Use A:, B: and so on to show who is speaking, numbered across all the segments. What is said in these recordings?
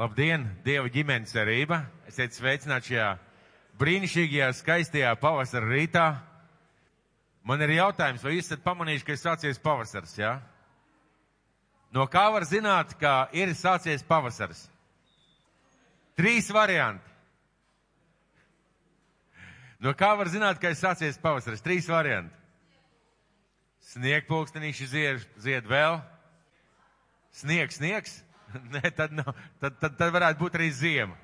A: Labdien, Dieva ģimenes cerība! Esiet sveicināti šajā brīnišķīgajā, skaistajā pavasara rītā. Man ir jautājums, vai jūs esat pamanījuši, ka ir sācies pavasars, jā? Ja? No kā var zināt, ka ir sācies pavasars? Trīs varianti. No kā var zināt, ka ir sācies pavasars? Trīs varianti. Sniegpulkstenīši zied, zied vēl. Sniegs, sniegs. Nē, tad, nav, tad, tad, tad varētu būt arī ziema.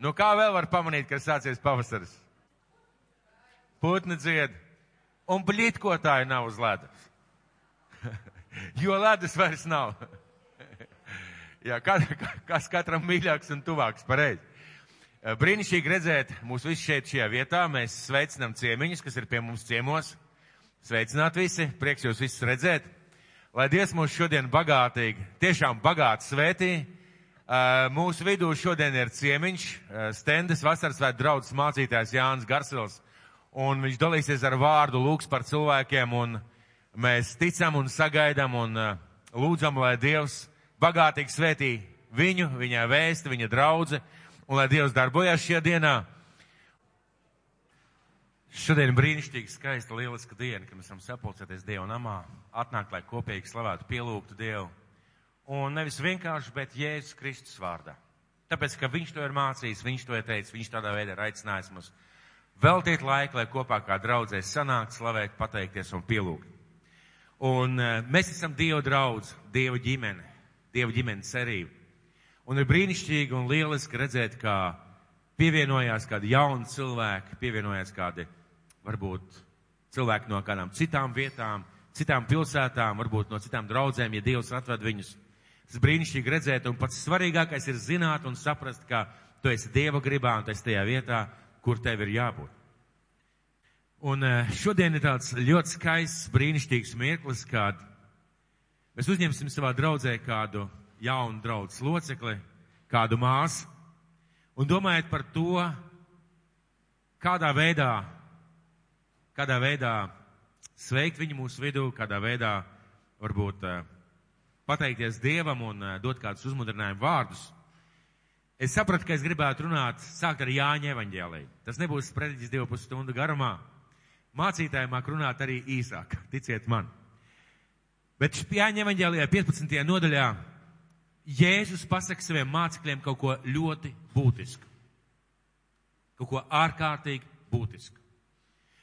A: No kā vēl var pamanīt, ka sācies pavasaris? Putni dzied. Un blītkotāji nav uz ledus. jo ledus vairs nav. Jā, kas katram mīļāks un tuvāks pareizi. Brīnišķīgi redzēt mūs visus šeit šajā vietā. Mēs sveicinām ciemiņus, kas ir pie mums ciemos. Sveicināt visi, prieks jūs visus redzēt. Lai Dievs mūs šodien bagātīgi, tiešām bagāti svētī. Mūsu vidū šodien ir ciemiņš, stendes vasaras vai draudzes mācītājs Jānis Garsils. Un viņš dalīsies ar vārdu lūgs par cilvēkiem un mēs ticam un sagaidām un lūdzam, lai Dievs bagātīgi svētī viņu, viņa vēsti, viņa draudze un lai Dievs darbojas šajā dienā. Šodien brīnišķīgi, skaista, lieliska diena, kad mēs varam sapulcēties Dieva namā, atnākt, lai kopīgi slavētu, pielūgtu Dievu. Un nevis vienkārši, bet Jēzus Kristus vārdā. Tāpēc, ka Viņš to ir mācījis, Viņš to ir teicis, Viņš tādā veidā ir aicinājis mums veltīt laiku, lai kopā kā draudzēs sanākt, slavēt, pateikties un pielūgt. Un uh, mēs esam Dieva draudz, Dieva ģimene, Dieva ģimenes cerība. Un ir brīnišķīgi un lieliski redzēt, kā pievienojās kādi jauni cilvēki, pievienojās kādi varbūt cilvēki no kādām citām vietām, citām pilsētām, varbūt no citām draudzēm, ja Dievs atved viņus. Tas brīnišķīgi redzēt, un pats svarīgākais ir zināt un saprast, ka tu esi Dieva gribā un tu esi tajā vietā, kur tev ir jābūt. Un eh, šodien ir tāds ļoti skaists, brīnišķīgs mirklis, kad mēs uzņemsim savā draudzē kādu jaunu draugu locekli, kādu māsu, un domājot par to, kādā veidā kādā veidā sveikt viņu mūsu vidū, kādā veidā varbūt eh, pateikties Dievam un eh, dot kādus uzmundrinājumu vārdus. Es sapratu, ka es gribētu runāt, sākt ar Jāņa evaņģēlī. Tas nebūs sprediķis divu pusstundu garumā. Mācītāji māk runāt arī īsāk, ticiet man. Bet Jāņa evaņģēlijā 15. nodaļā Jēzus pasaka saviem mācekļiem kaut ko ļoti būtisku. Kaut ko ārkārtīgi būtisku.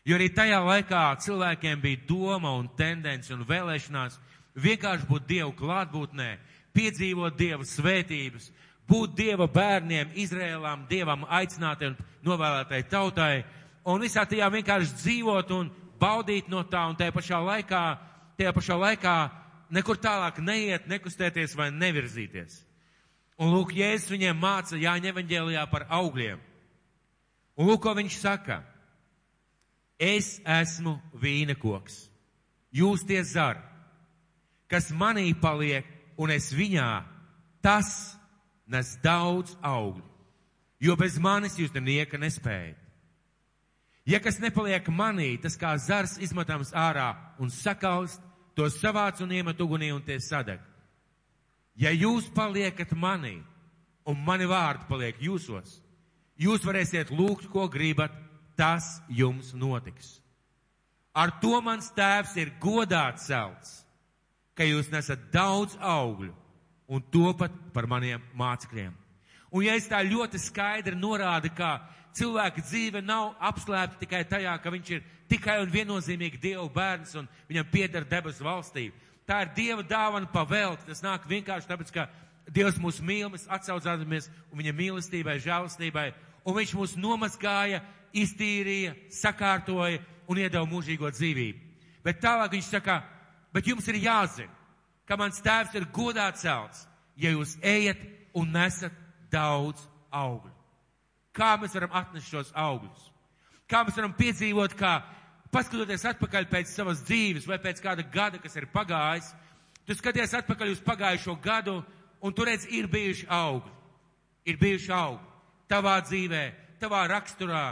A: Jo arī tajā laikā cilvēkiem bija doma un tendence un vēlēšanās vienkārši būt Dievu klātbūtnē, piedzīvot Dieva svētības, būt Dieva bērniem, Izrēlām, Dievam aicinātiem novēlētai tautai un visā tajā vienkārši dzīvot un baudīt no tā un tajā pašā laikā, tajā pašā laikā nekur tālāk neiet, nekustēties vai nevirzīties. Un lūk, Jēzus viņiem māca Jāņa evaņģēlijā par augļiem. Un lūk, ko viņš saka. Es esmu vīna koks, jūs tie zari, kas manī paliek un es viņā, tas nes daudz augļu, jo bez manis jūs nieka nespējat. Ja kas nepaliek manī, tas kā zars izmetams ārā un sakaust, to savāc un iemet ugunī un tie sadeg. Ja jūs paliekat manī un mani vārdi paliek jūsos, jūs varēsiet lūgt, ko gribat, tas jums notiks. Ar to mans tēvs ir godāts celts, ka jūs nesat daudz augļu un topat par maniem mācekļiem. Un ja es tā ļoti skaidri norādu, ka cilvēka dzīve nav apslēpta tikai tajā, ka viņš ir tikai un viennozīmīgi Dieva bērns un viņam pieder debesu valstī. Tā ir Dieva dāvana pavēlta. Tas nāk vienkārši tāpēc, ka Dievs mūs mīl, mēs atsaucāmies un viņa mīlestībai, žēlastībai, un viņš mūs nomaskāja iztīrīja, sakārtoja un iedeva mūžīgo dzīvību. Bet tālāk viņš saka, bet jums ir jāzina, ka mans tēvs ir godā celts, ja jūs ejat un nesat daudz augļu. Kā mēs varam atnest šos augļus? Kā mēs varam piedzīvot, kā paskatoties atpakaļ pēc savas dzīves vai pēc kāda gada, kas ir pagājis, tu skaties atpakaļ uz pagājušo gadu un tu redz, ir bijuši augļi. Ir bijuši augļi tavā dzīvē, tavā raksturā,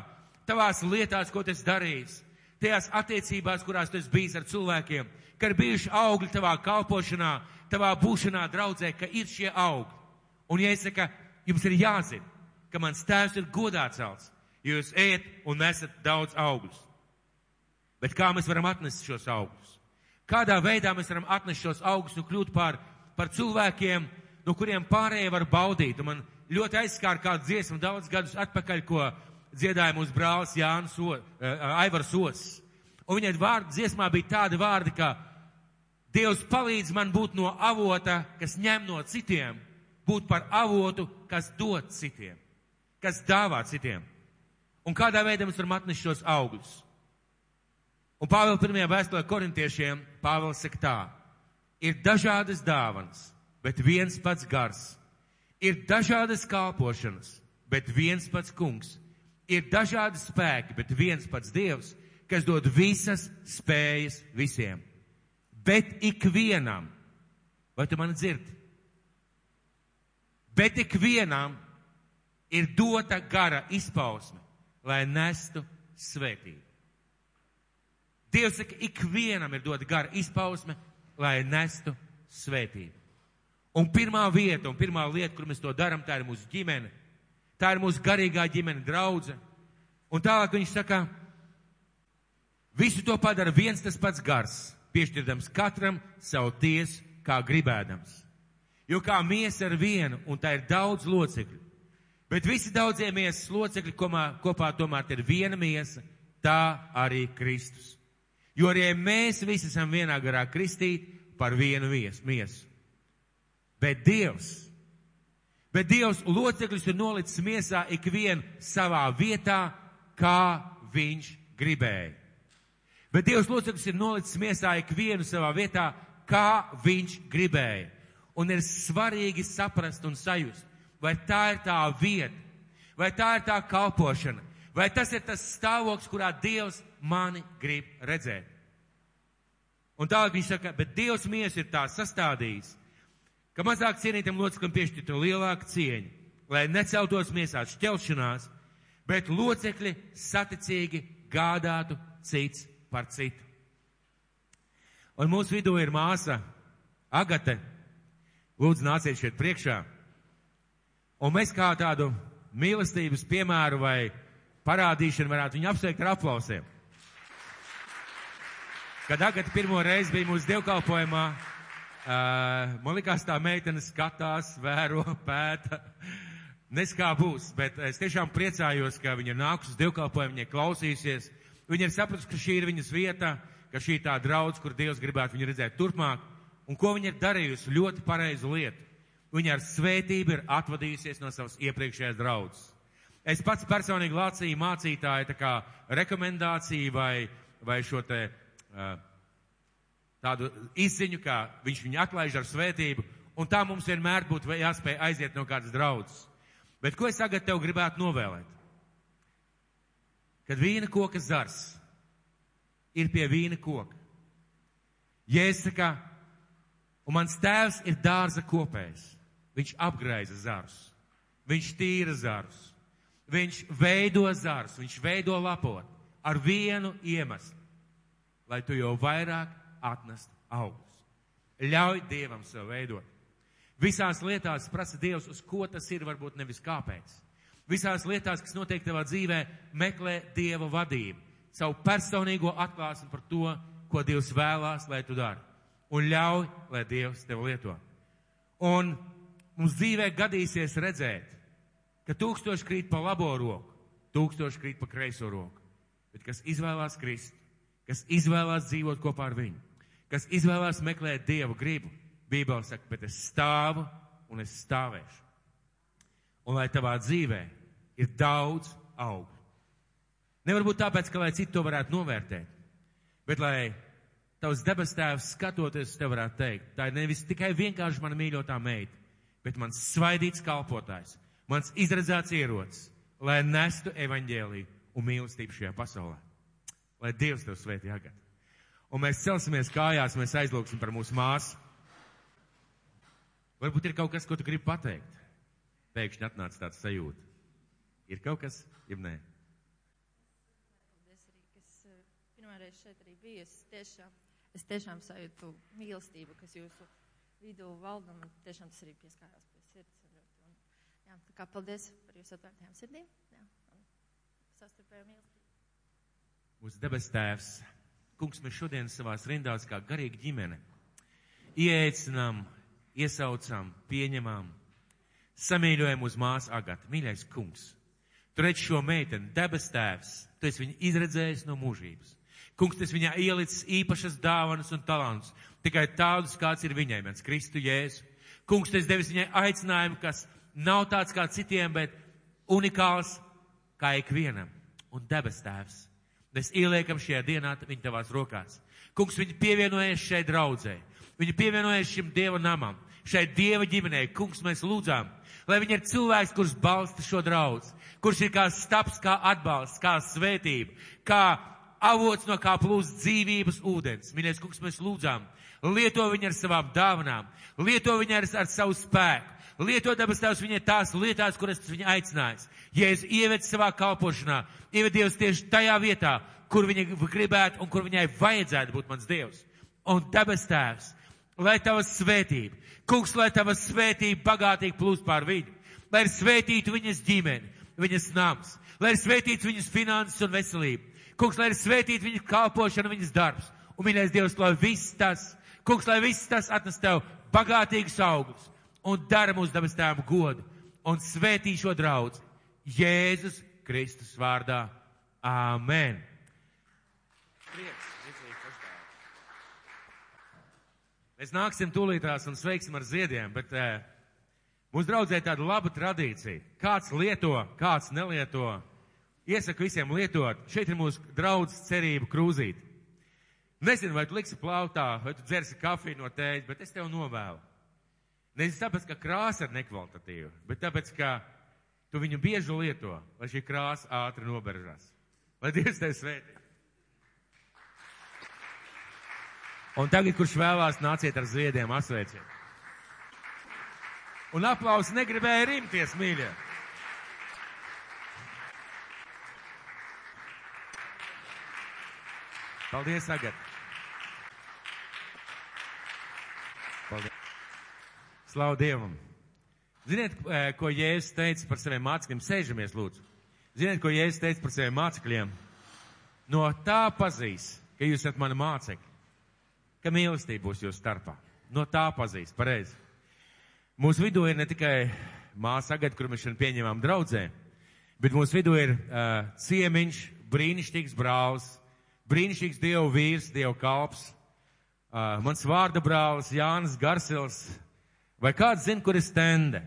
A: tavās lietās, ko tu esi darījis, tajās attiecībās, kurās tu esi bijis ar cilvēkiem, ka ir bijuši augļi tavā kalpošanā, tavā būšanā draudzē, ka ir šie augļi. Un ja es saku, jums ir jāzina, ka mans tēvs ir godā celts, jo jūs ejat un nesat daudz augļus. Bet kā mēs varam atnest šos augļus? Kādā veidā mēs varam atnest šos augļus un kļūt par, par cilvēkiem, no kuriem pārējie var baudīt? Un man ļoti aizskāra kādu dziesmu daudz gadus atpakaļ, ko dziedāja mūsu brālis Jānis o, uh, Aivars Os. Un viņai vārdu dziesmā bija tādi vārdi, ka Dievs palīdz man būt no avota, kas ņem no citiem, būt par avotu, kas dod citiem, kas dāvā citiem. Un kādā veidā mēs varam atnest šos augļus? Un Pāvils pirmajā vēstulē korintiešiem Pāvils saka tā, ir dažādas dāvanas, bet viens pats gars. Ir dažādas kalpošanas, bet viens pats kungs. Ir dažādi spēki, bet viens pats Dievs, kas dod visas spējas visiem. Bet ikvienam, vai tu mani dzirdi? Bet ikvienam ir dota gara izpausme, lai nestu svētību. Dievs saka, ikvienam ir dota gara izpausme, lai nestu svētību. Un pirmā vieta un pirmā lieta, kur mēs to darām, tā ir mūsu ģimene. Tā ir mūsu garīgā ģimene, draudze. Un tālāk viņš saka, visu to padara viens tas pats gars, piešķirdams katram savu tiesu, kā gribēdams. Jo kā miesa ar vienu, un tā ir daudz locekļu, bet visi daudzie miesas locekļi komā, kopā tomēr ir viena miesa, tā arī Kristus. Jo arī mēs visi esam vienā garā kristīti par vienu miesu. Bet Dievs, bet Dievs locekļus ir nolicis miesā ikvienu savā vietā, kā viņš gribēja. Bet Dievs locekļus ir nolicis miesā ikvienu savā vietā, kā viņš gribēja. Un ir svarīgi saprast un sajust, vai tā ir tā vieta, vai tā ir tā kalpošana, vai tas ir tas stāvoklis, kurā Dievs mani grib redzēt. Un tālāk viņš saka, bet Dievs mies ir tā sastādījis, ka mazāk cienītam loceklim piešķirtu lielāku cieņu, lai neceltos miesās šķelšanās, bet locekļi saticīgi gādātu cits par citu. Un mūsu vidū ir māsa Agate. Lūdzu, nāciet šeit priekšā. Un mēs kā tādu mīlestības piemēru vai parādīšanu varētu viņu apsveikt ar aplausiem. Kad Agata pirmo reizi bija mūsu dievkalpojumā, uh, man likās tā meitene skatās, vēro, pēta. Nes kā būs, bet es tiešām priecājos, ka viņa nāks uz dievkalpojumu, viņa klausīsies. Viņa ir sapratusi, ka šī ir viņas vieta, ka šī tā draudz, kur Dievs gribētu viņu redzēt turpmāk, un ko viņa ir darījusi ļoti pareizu lietu. Viņa ar svētību ir atvadījusies no savas iepriekšējās draudzes. Es pats personīgi lācīju mācītāju tā kā rekomendāciju vai, vai šo te tādu izziņu, kā viņš viņu atlaiž ar svētību, un tā mums vienmēr būtu jāspēj aiziet no kādas draudzes. Bet ko es tagad tev gribētu novēlēt? Kad vīna koka zars ir pie vīna koka. Jēsaka, un mans tēvs ir dārza kopējs. Viņš apgraiza zarus. Viņš tīra zarus. Viņš veido zarus. Viņš veido lapot ar vienu iemeslu lai tu jau vairāk atnest augļus. Ļauj Dievam sev veidot. Visās lietās prasa Dievs, uz ko tas ir, varbūt nevis kāpēc. Visās lietās, kas notiek tavā dzīvē, meklē Dieva vadību, savu personīgo atklāsmi par to, ko Dievs vēlās, lai tu dari. Un ļauj, lai Dievs tev lieto. Un mums dzīvē gadīsies redzēt, ka tūkstoši krīt pa labo roku, tūkstoši krīt pa kreiso roku. Bet kas izvēlās krist, kas izvēlās dzīvot kopā ar viņu, kas izvēlās meklēt Dievu gribu. Bībeli saka, bet es stāvu un es stāvēšu. Un lai tavā dzīvē ir daudz augļu. Nevar būt tāpēc, ka lai citi to varētu novērtēt, bet lai tavs debes tēvs skatoties, tev varētu teikt, tā ir nevis tikai vienkārši mana mīļotā meita, bet mans svaidīts kalpotājs, mans izredzēts ierocis, lai nestu evaņģēlīju un mīlestību šajā pasaulē. Lai Dievs tev svētī agad. Un mēs celsimies kājās, mēs aizlūksim par mūsu māsu. Varbūt ir kaut kas, ko tu gribi pateikt. Pēkšņi atnāca tāds sajūta. Ir kaut kas, jeb nē?
B: Paldies arī, kas eh, pirmāreiz šeit arī bija. Es tiešām, es tiešām sajūtu mīlestību, kas jūsu vidū valda. Man tiešām tas arī pieskārās pie sirds. Ļoti Jā, tā kā paldies par jūsu atvērtajām sirdīm. Jā, un sastarpēju mīlestību.
A: Mūsu debes tēvs, kungs, mēs šodien savās rindās kā garīgi ģimene ieeicinām, iesaucam, pieņemam, samīļojam uz māsu Agatu. Mīļais kungs, tu redz šo meiteni, debes tēvs, tu esi viņu izredzējis no mūžības. Kungs, tas viņā ielicis īpašas dāvanas un talants, tikai tādus, kāds ir viņai, mans Kristu Jēzu. Kungs, tas devis viņai aicinājumu, kas nav tāds kā citiem, bet unikāls kā ikvienam. Un debes tēvs, mēs ieliekam šajā dienā viņu tavās rokās. Kungs, viņi pievienojas šai draudzē. Viņi pievienojas šim Dieva namam, šai Dieva ģimenei. Kungs, mēs lūdzām, lai viņi ir cilvēks, kurš balsta šo draudz, kurš ir kā staps, kā atbalsts, kā svētība, kā avots, no kā plūst dzīvības ūdens. Mīļais, kungs, mēs lūdzām, lieto viņu ar savām dāvanām, lieto viņu ar, ar savu spēku. Lieto dabas tēvs viņai tās lietās, kuras tas viņa aicinājis. Ja es ievedu savā kalpošanā, ievedu Dievs tieši tajā vietā, kur viņa gribētu un kur viņai vajadzētu būt mans Dievs. Un dabas tēvs, lai tava svētība, kungs, lai tava svētība bagātīgi plūst pār viņu, lai ir svētītu viņas ģimeni, viņas nams, lai ir svētīts viņas finanses un veselība. Kungs, lai ir svētīta viņas kalpošana, viņas darbs. Un, mīļais Dievs, lai viss tas, kungs, lai viss tas atnes tev bagātīgus augļus un dara mūsu dabas tēmu godu un svētī šo draudzi. Jēzus Kristus vārdā. Āmen. Prieks, Mēs nāksim tūlītās un sveiksim ar ziediem, bet eh, mūsu draudzē tāda laba tradīcija. Kāds lieto, kāds nelieto. Iesaku visiem lietot. Šeit ir mūsu draudz cerību krūzīt. Nezinu, vai tu liksi plautā, vai tu dzersi kafiju no tēģa, bet es tev novēlu. Nevis tāpēc, ka krāsa ir nekvalitatīva, bet tāpēc, ka tu viņu bieži lieto, lai šī krāsa ātri noberžās. Lai Dievs tevi svētī. Un tagad, kurš vēlās, nāciet ar ziediem, asveiciet. Un aplausi negribēja rimties, mīļie. Paldies, Agat. Paldies. Slavu Dievam. Ziniet, eh, ko Jēzus teica par saviem mācekļiem? Sēžamies, lūdzu. Ziniet, ko Jēzus teica par saviem mācekļiem? No tā pazīs, ka jūs esat mani mācekļi, ka mīlestība būs jūsu starpā. No tā pazīs, pareizi. Mūsu vidū ir ne tikai māsa Agata, kur mēs šodien pieņemam draudzē, bet mūsu vidū ir uh, ciemiņš, brīnišķīgs brālis, brīnišķīgs Dievu vīrs, Dievu kalps, uh, mans vārda brālis Jānis Garsils. Vai kāds zina, kur ir stende?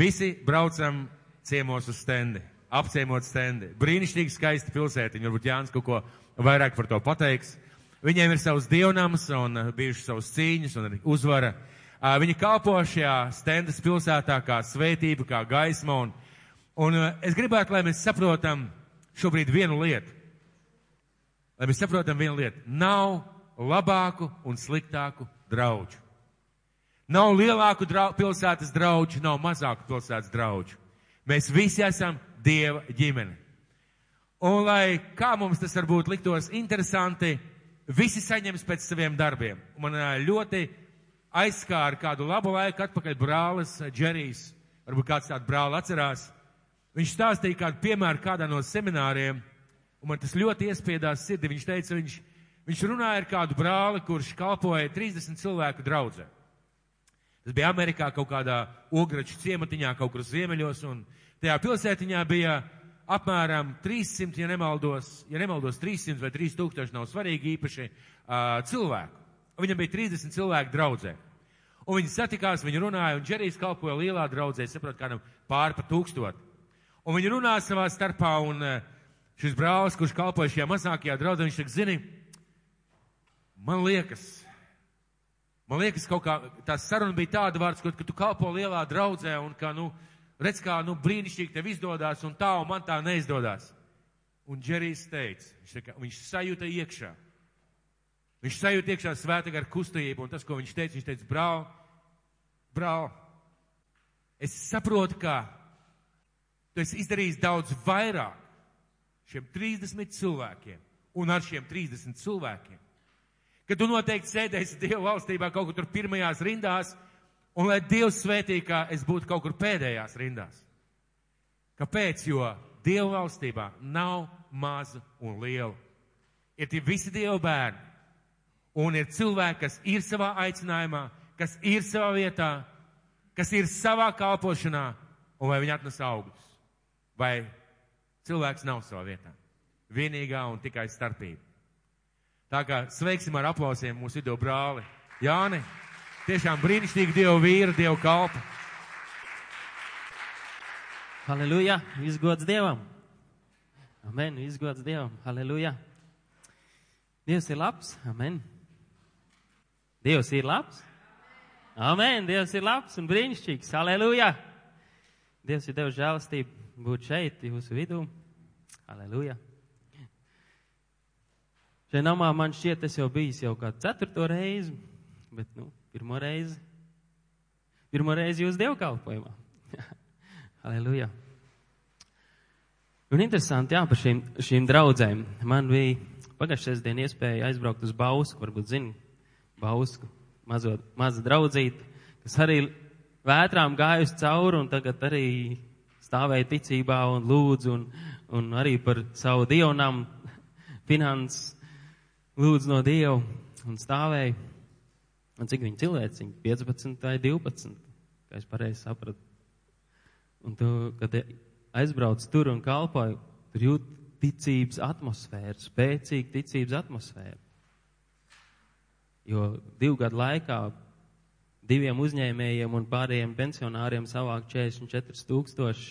A: Visi braucam ciemos uz stendi, apciemot stendi. Brīnišķīgi skaisti pilsētiņi, varbūt Jānis kaut ko vairāk par to pateiks. Viņiem ir savs dievnams un bijušas savas cīņas un arī uzvara. Uh, viņi kalpo šajā stendas pilsētā kā svētība, kā gaisma un, un uh, es gribētu, lai mēs saprotam šobrīd vienu lietu lai mēs saprotam vienu lietu. Nav labāku un sliktāku draugu. Nav lielāku drau, pilsētas draugu, nav mazāku pilsētas draugu. Mēs visi esam Dieva ģimene. Un lai kā mums tas varbūt liktos interesanti, visi saņems pēc saviem darbiem. Man ļoti aizskāra kādu labu laiku atpakaļ brālis Džerijs, varbūt kāds tādu brāli atcerās. Viņš stāstīja kādu piemēru kādā no semināriem, Un man tas ļoti iespiedās sirdī. Viņš teica, viņš, viņš runāja ar kādu brāli, kurš kalpoja 30 cilvēku draudzē. Tas bija Amerikā kaut kādā ograču ciematiņā, kaut kur ziemeļos, un tajā pilsētiņā bija apmēram 300, ja nemaldos, ja nemaldos 300 vai 3000, nav svarīgi īpaši, uh, cilvēku. Un viņam bija 30 cilvēku draudzē. Un viņi satikās, viņi runāja, un Džerijs kalpoja lielā draudzē, saprot, kādam pār pa tūkstot. Un viņi runāja savā starpā, un šis brālis, kurš kalpoja šajā mazākajā draudzē, viņš saka, zini, man liekas, man liekas, kaut kā tā saruna bija tāda vārds, ka, ka tu kalpo lielā draudzē un ka, nu, redz, kā, nu, brīnišķīgi tev izdodas un tā, un man tā neizdodas. Un Džerijs teica, viņš, saka, viņš sajūta iekšā. Viņš sajūta iekšā svēta gar kustību, un tas, ko viņš teica, viņš teica, brāl, brāl, es saprotu, ka tu esi izdarījis daudz vairāk šiem 30 cilvēkiem un ar šiem 30 cilvēkiem, ka tu noteikti sēdēsi Dieva valstībā kaut kur tur pirmajās rindās Un lai Dievs svētī, ka es būtu kaut kur pēdējās rindās. Kāpēc? Jo Dieva valstībā nav maza un liela. Ir tie visi Dieva bērni. Un ir cilvēki, kas ir savā aicinājumā, kas ir savā vietā, kas ir savā kalpošanā, un vai viņi atnes augļus. Vai cilvēks nav savā vietā. Vienīgā un tikai starpība. Tā kā sveiksim ar aplausiem mūsu vidū brāli Jāni. Tiešām brīnišķīgi Dievu vīru, Dievu kalpu.
C: Halleluja! Izgods Dievam! Amen! Izgods Dievam! Halleluja! Dievs ir labs! Amen! Dievs ir labs! Amen! Dievs ir labs un brīnišķīgs! Halleluja! Dievs ir devis žēlastību būt šeit, jūsu vidū. Halleluja! Šajā namā man šķiet, es jau bijis jau kā ceturto reizi, bet, nu, pirmo reizi. Pirmo reizi jūs dievkalpojumā. Aleluja. Un interesanti, jā, par šīm, šīm draudzēm. Man bija pagājušajā sestdien iespēja aizbraukt uz Bausku, varbūt zini, Bausku, mazo, maza draudzīte, kas arī vētrām gājusi cauri un tagad arī stāvēja ticībā un lūdzu un, un arī par savu dievnam finanses lūdzu no Dieva un stāvēja. Un cik viņi cilvēciņi? 15 vai 12, kā es pareizi sapratu. Un tu, kad aizbrauc tur un kalpoju, tur jūt ticības atmosfēru, spēcīgu ticības atmosfēru. Jo divu gadu laikā diviem uzņēmējiem un pārējiem pensionāriem savāk 44 tūkstoši.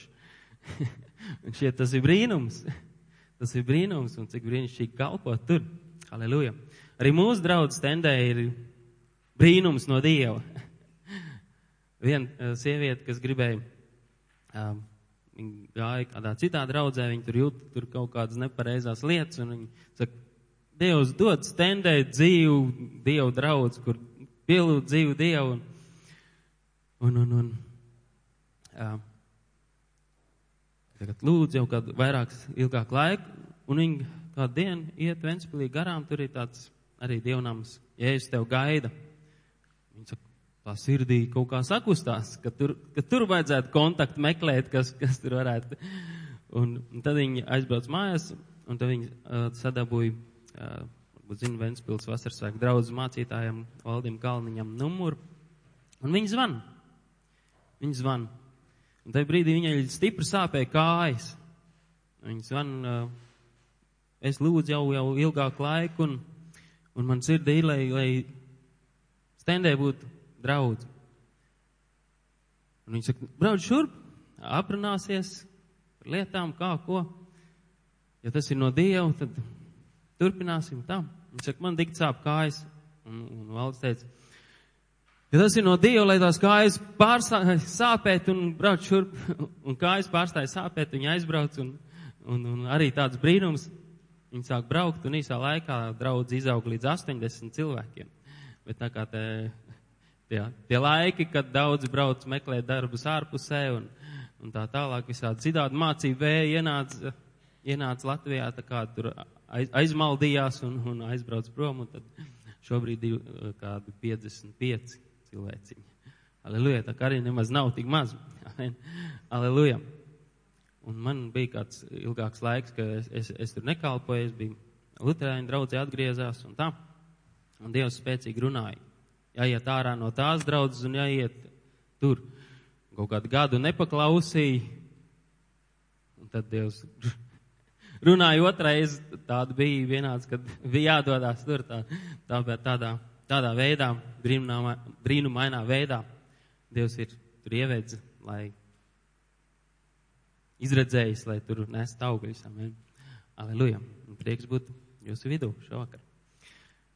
C: un šie tas ir brīnums. Tas ir brīnums un cik brīnišķīgi kalpot tur. Aleluja. Arī mūsu draudzes tendē ir brīnums no Dieva. Viena uh, sieviete, kas gribēja, um, viņa gāja kādā citā draudzē, viņa tur jūt tur kaut kādas nepareizās lietas, un viņa saka, Dievs dod stendēt dzīvu Dievu draudz, kur pielūdz dzīvu Dievu, un, un, un, un uh, tagad lūdzu jau kādu vairāks ilgāk laiku, un viņa kādu dienu iet Ventspilī garām, tur ir tāds arī dievnams, Jēzus tev gaida. Viņš saka, tā sirdī kaut kā sakustās, ka tur, ka tur vajadzētu kontaktu meklēt, kas, kas tur varētu. Un, un tad viņi aizbrauc mājās, un tad viņi uh, sadabūja, uh, zina, Ventspils vasarsvēku draudzu mācītājiem Valdim Kalniņam numuru, un viņi zvan. Viņi zvan. Un tajā brīdī viņai stipri sāpēja kājas. Viņi zvan uh, es lūdzu jau, jau ilgāku laiku, un, un man sirdī ir, lai, lai stendē būtu draudz. Un viņi saka, brauc šurp, aprunāsies par lietām, kā, ko. Ja tas ir no Dieva, tad turpināsim tā. Viņš saka, man tik sāp kājas. Un, un valsts teica, ja tas ir no Dieva, lai tās kājas pārstāja sāpēt un brauc šurp, un kājas pārstāja sāpēt, viņi aizbrauc, un, un, un arī tāds brīnums Viņi sāk braukt un īsā laikā draudz izaug līdz 80 cilvēkiem. Bet tā kā te, tie, tie laiki, kad daudzi brauc meklēt darbus ārpusē un, un tā tālāk visādi citādi mācību vēja ienāca, ienāca Latvijā, tā kā tur aiz, aizmaldījās un, un aizbrauc prom, un tad šobrīd ir kādi 55 cilvēciņi. Aleluja, tā kā arī nemaz nav tik maz. Aleluja. Un man bija kāds ilgāks laiks, ka es, es, es tur nekalpoju, es biju Lutāņu draudzē atgriezās un tā. Un Dievs spēcīgi runāja. Jāiet ārā no tās draudzes un jāiet tur. Kaut kādu gadu nepaklausīja. Un tad Dievs runāja otrais. Tāda bija vienāds, kad bija jādodās tur tā, tā, tādā, tādā veidā, brīnumainā veidā. Dievs ir tur ievedis, lai izredzējis, lai tur nestu augļus. Aleluja. Prieks būt jūsu vidū šovakar.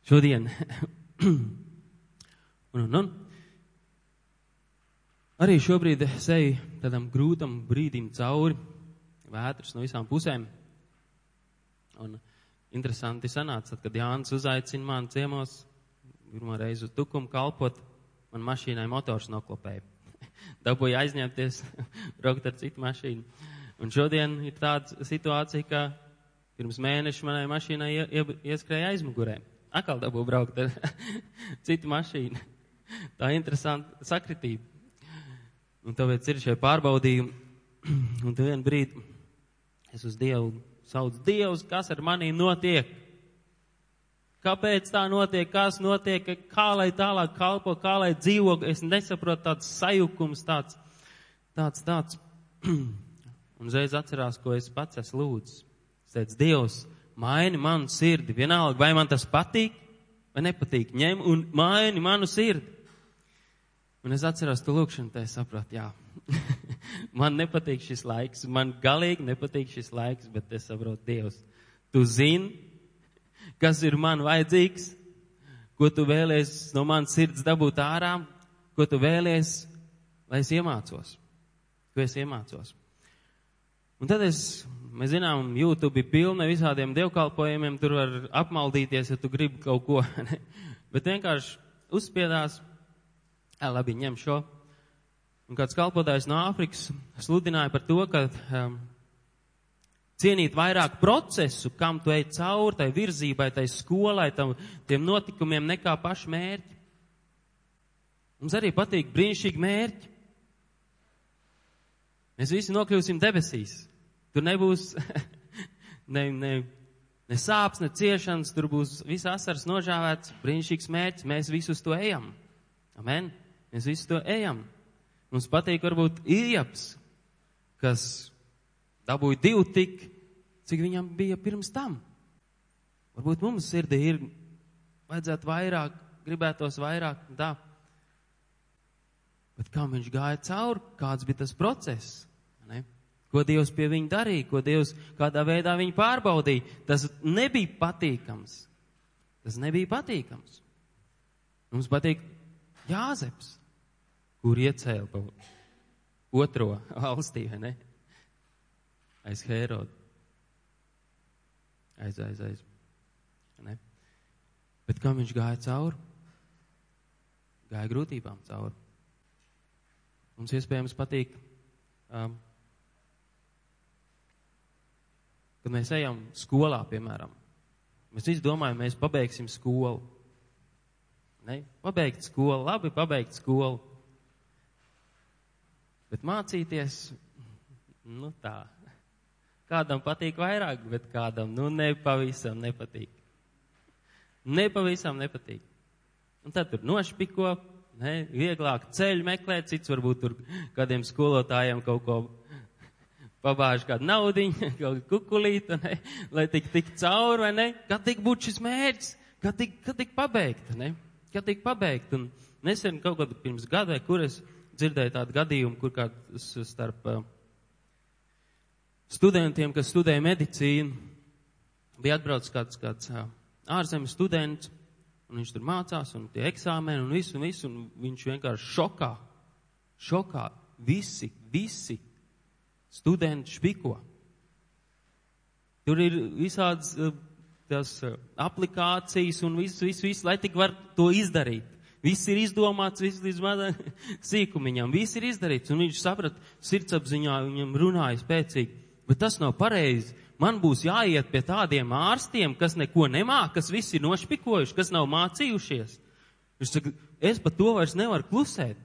C: Šodien. un, un, un. Arī šobrīd es eju tādam grūtam brīdim cauri, vētras no visām pusēm. Un interesanti sanāca, kad Jānis uzaicina mani ciemos, pirmo reizi uz tukumu kalpot, man mašīnai motors noklopēja. Dabūja aizņemties, braukt ar citu mašīnu. Un šodien ir tāda situācija, ka pirms mēneša manai mašīnai ie, ie, ieskrēja aizmugurē. Akal dabū braukt ar citu mašīnu. tā interesanta sakritība. Un tāpēc ir šie pārbaudījumi. Un tu vienu brīdi es uz Dievu saucu, Dievs, kas ar manī notiek? Kāpēc tā notiek, kas notiek, kā lai tālāk kalpo, kā lai dzīvo, es nesaprotu tāds sajukums, tāds, tāds, tāds. Un uzreiz atcerās, ko es pats esmu lūdzis. Es teicu, Dievs, maini manu sirdi, vienalga, vai man tas patīk, vai nepatīk, ņem un maini manu sirdi. Un es atceros to lūkšanu, tā es sapratu, jā, man nepatīk šis laiks, man galīgi nepatīk šis laiks, bet es saprotu, Dievs, tu zini, kas ir man vajadzīgs, ko tu vēlies no manas sirds dabūt ārā, ko tu vēlies, lai es iemācos, ko es iemācos. Un tad es, mēs zinām, YouTube ir pilna visādiem dievkalpojumiem, tur var apmaldīties, ja tu gribi kaut ko, bet vienkārši uzspiedās, ā, labi, ņem šo. Un kāds kalpotājs no Āfrikas sludināja par to, ka um, cienīt vairāk procesu, kam tu ej cauri, tai virzībai, tai skolai, tam, tiem notikumiem, nekā pašu mērķi. Mums arī patīk brīnišķīgi mērķi. Mēs visi nokļūsim debesīs. Tur nebūs ne, ne, ne sāpes, ne ciešanas, tur būs viss asars nožāvēts, brīnišķīgs mērķis. Mēs visus to ejam. Amen. Mēs visus to ejam. Mums patīk varbūt Iljaps, kas dabūja divu tik, cik viņam bija pirms tam. Varbūt mums sirdī ir, vajadzētu vairāk, gribētos vairāk, tā. Bet kā viņš gāja cauri, kāds bija tas process? Ne? Ko Dievs pie viņa darīja, ko Dievs kādā veidā viņu pārbaudīja. Tas nebija patīkams. Tas nebija patīkams. Mums patīk Jāzeps, kur iecēla otro valstī, vai ne? Aiz Hērodu aiz, aiz, aiz. Ne? Bet kam viņš gāja cauri? Gāja grūtībām cauri. Mums iespējams patīk, um, kad mēs ejam skolā, piemēram. Mēs visi domājam, mēs pabeigsim skolu. Ne? Pabeigt skolu, labi, pabeigt skolu. Bet mācīties, nu tā, Kādam patīk vairāk, bet kādam, nu, nepavisam nepatīk. Nepavisam nepatīk. Un tad tur nošpiko, ne, vieglāk ceļu meklēt, cits varbūt tur kādiem skolotājiem kaut ko pabāž kādu naudiņu, kaut kukulītu, ne, lai tik tik cauri, vai ne? Kad tik būtu šis mērķis, kad tik, kad tik pabeigt, ne? Kad tik pabeigt. Un nesen kaut kad pirms gada, kur es dzirdēju tādu gadījumu, kur kāds starp uh, studentiem, kas studēja medicīnu, bija atbraucis kāds, kāds ārzemes students, un viņš tur mācās, un tie eksāmeni, un visu, un visu, un viņš vienkārši šokā, šokā, visi, visi studenti špiko. Tur ir visādas tās aplikācijas un viss, viss, viss, lai tik var to izdarīt. Viss ir izdomāts, viss līdz mazam sīkumiņam, viss ir izdarīts, un viņš saprat, sirdsapziņā viņam runāja spēcīgi bet tas nav pareizi. Man būs jāiet pie tādiem ārstiem, kas neko nemāk, kas visi ir nošpikojuši, kas nav mācījušies. Viņš saka, es par to vairs nevaru klusēt.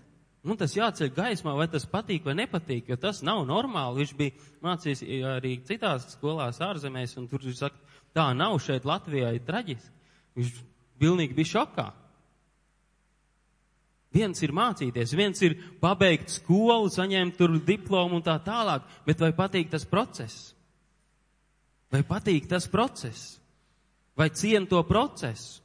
C: Nu, tas jāceļ gaismā, vai tas patīk vai nepatīk, jo tas nav normāli. Viņš bija mācījis arī citās skolās ārzemēs, un tur viņš saka, tā nav šeit Latvijā, ir traģiski. Viņš pilnīgi bija šokā. Viens ir mācīties, viens ir pabeigt skolu, saņemt tur diplomu un tā tālāk, bet vai patīk tas process? Vai patīk tas process? Vai cien to procesu?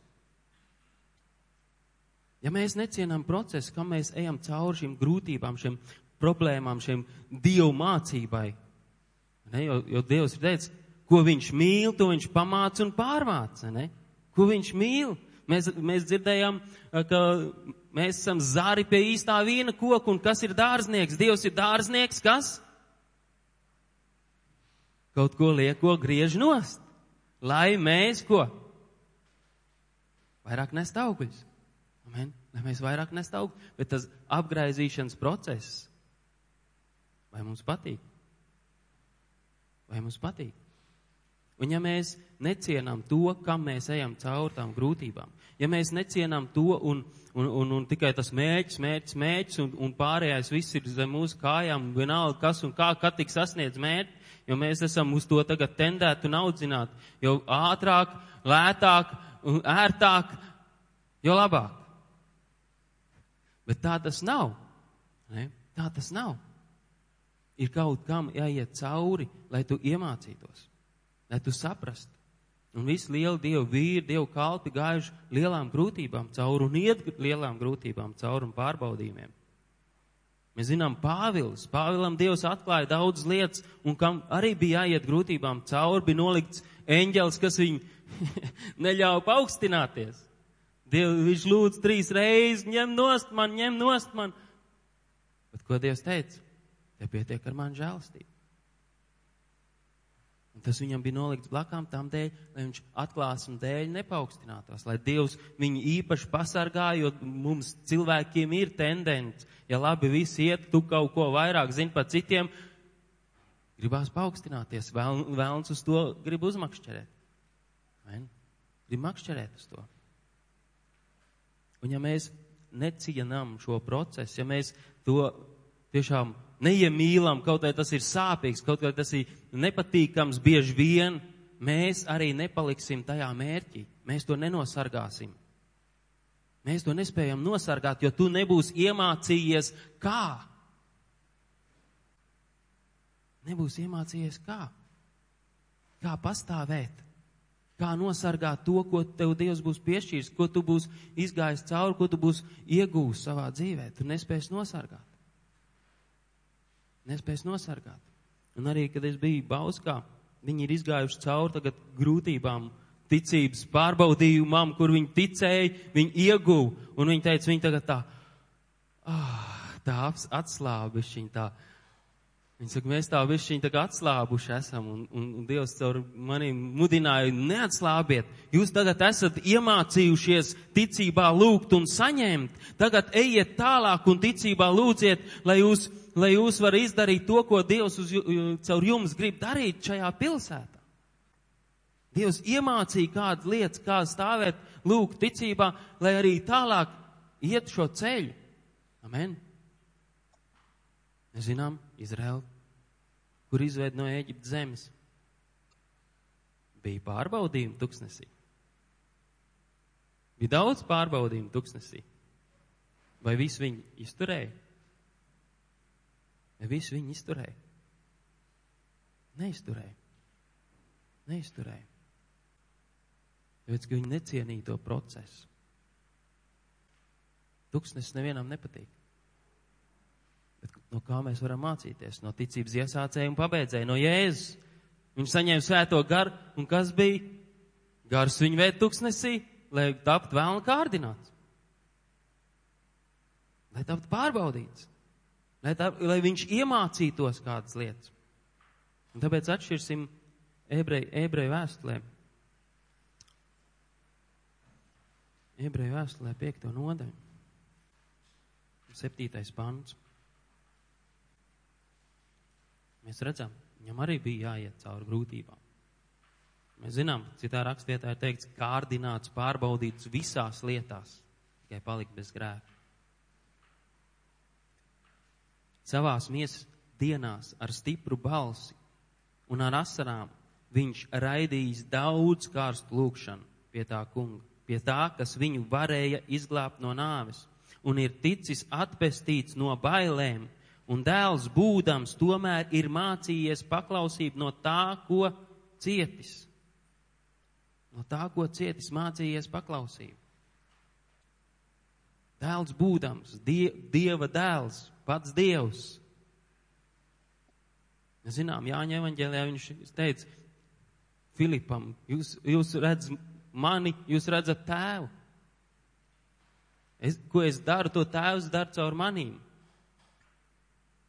C: Ja mēs necienām procesu, kā mēs ejam cauri šīm grūtībām, šīm problēmām, šiem dievu mācībai, ne, jo, jo Dievs ir teicis, ko viņš mīl, to viņš pamāca un pārmāca, ne? Ko viņš mīl? Mēs, mēs dzirdējām, ka mēs esam zari pie īstā vīna koka, un kas ir dārznieks? Dievs ir dārznieks, kas? Kaut ko lieko griež nost, lai mēs ko? Vairāk nest augļus. Amen. Lai mēs vairāk nest augļus. Bet tas apgraizīšanas process, vai mums patīk? Vai mums patīk? Un ja mēs necienām to, kam mēs ejam cauri tām grūtībām, ja mēs necienām to un, un, un, un tikai tas mērķis, mērķis, mērķis un, un pārējais viss ir zem mūsu kājām, vienalga kas un kā, kad tik sasniedz mērķi, jo mēs esam uz to tagad tendēti un audzināti, jo ātrāk, lētāk ērtāk, jo labāk. Bet tā tas nav. Ne? Tā tas nav. Ir kaut kam jāiet cauri, lai tu iemācītos, lai tu saprastu. Un visi lieli dievu vīri, dievu kalpi gājuši lielām grūtībām cauri un iet lielām grūtībām cauri un pārbaudījumiem. Mēs zinām Pāvils. Pāvilam Dievs atklāja daudz lietas, un kam arī bija jāiet grūtībām cauri, bija nolikts eņģels, kas viņu neļauj paaugstināties. Diev, viņš lūdz trīs reizes, ņem nost man, ņem nost man. Bet ko Dievs teica? Te pietiek ar mani žēlastību. Un tas viņam bija nolikts blakām tam dēļ, lai viņš atklāsmu dēļ nepaukstinātos, lai Dievs viņu īpaši pasargā, jo mums cilvēkiem ir tendence, ja labi visi iet, tu kaut ko vairāk zini par citiem, gribās paaugstināties, vēl, vēlns uz to grib uzmakšķerēt. Grib makšķerēt uz to. Un ja mēs necienam šo procesu, ja mēs to tiešām neiemīlam, kaut vai tas ir sāpīgs, kaut vai tas ir nepatīkams bieži vien, mēs arī nepaliksim tajā mērķī. Mēs to nenosargāsim. Mēs to nespējam nosargāt, jo tu nebūsi iemācījies kā. Nebūs iemācījies kā. Kā pastāvēt. Kā nosargāt to, ko tev Dievs būs piešķīris, ko tu būsi izgājis cauri, ko tu būsi iegūst savā dzīvē. Tu nespēsi nosargāt nespēs nosargāt. Un arī, kad es biju Bauskā, viņi ir izgājuši cauri tagad grūtībām, ticības pārbaudījumam, kur viņi ticēja, viņi ieguva, un viņi teica, viņi tagad tā, ah, tā atslābišķiņ, tā. Viņi saka, mēs tā višķiņ tagad atslābuši esam, un, un, un Dievs caur maniem mudināja, neatslābiet, jūs tagad esat iemācījušies ticībā lūgt un saņemt, tagad ejiet tālāk un ticībā lūdziet, lai jūs lai jūs varat izdarīt to, ko Dievs uz, caur jums grib darīt šajā pilsētā. Dievs iemācīja kādas lietas, kā stāvēt, lūgt ticībā, lai arī tālāk iet šo ceļu. Amen. Mēs zinām, Izraela, kur izveid no Ēģiptes zemes, bija pārbaudījumi tuksnesī. Bija daudz pārbaudījumu tuksnesī. Vai visi viņi izturēja? Ja visu viņi izturēja. Neizturēja. Neizturēja. Tāpēc, ka viņi necienīja to procesu. Tuksnesis nevienam nepatīk. Bet no kā mēs varam mācīties? No ticības iesācēja un pabeidzēja, no Jēzus. Viņš saņēma svēto garu, un kas bija? Gars viņu vēd tuksnesī, lai tapt vēlna kārdināts. Lai tapt pārbaudīts lai, tā, lai viņš iemācītos kādas lietas. Un tāpēc atšķirsim ebreju, ebreju vēstulē. Ebreju vēstulē piekto nodaļu. Septītais pants. Mēs redzam, viņam arī bija jāiet cauri grūtībām. Mēs zinām, citā rakstvietā ir teikts, kārdināts, pārbaudīts visās lietās, tikai palikt bez grēka savās miesas dienās ar stipru balsi un ar asarām viņš raidījis daudz kārstu lūkšanu pie tā kunga, pie tā, kas viņu varēja izglābt no nāves, un ir ticis atpestīts no bailēm, un dēls būdams tomēr ir mācījies paklausību no tā, ko cietis. No tā, ko cietis, mācījies paklausību. Dēls būdams, die, Dieva dēls, pats Dievs. Mēs zinām, Jāņa evaņģēlijā viņš teica Filipam, jūs, jūs redzat mani, jūs redzat tēvu. Es, ko es daru, to tēvs dara caur manīm.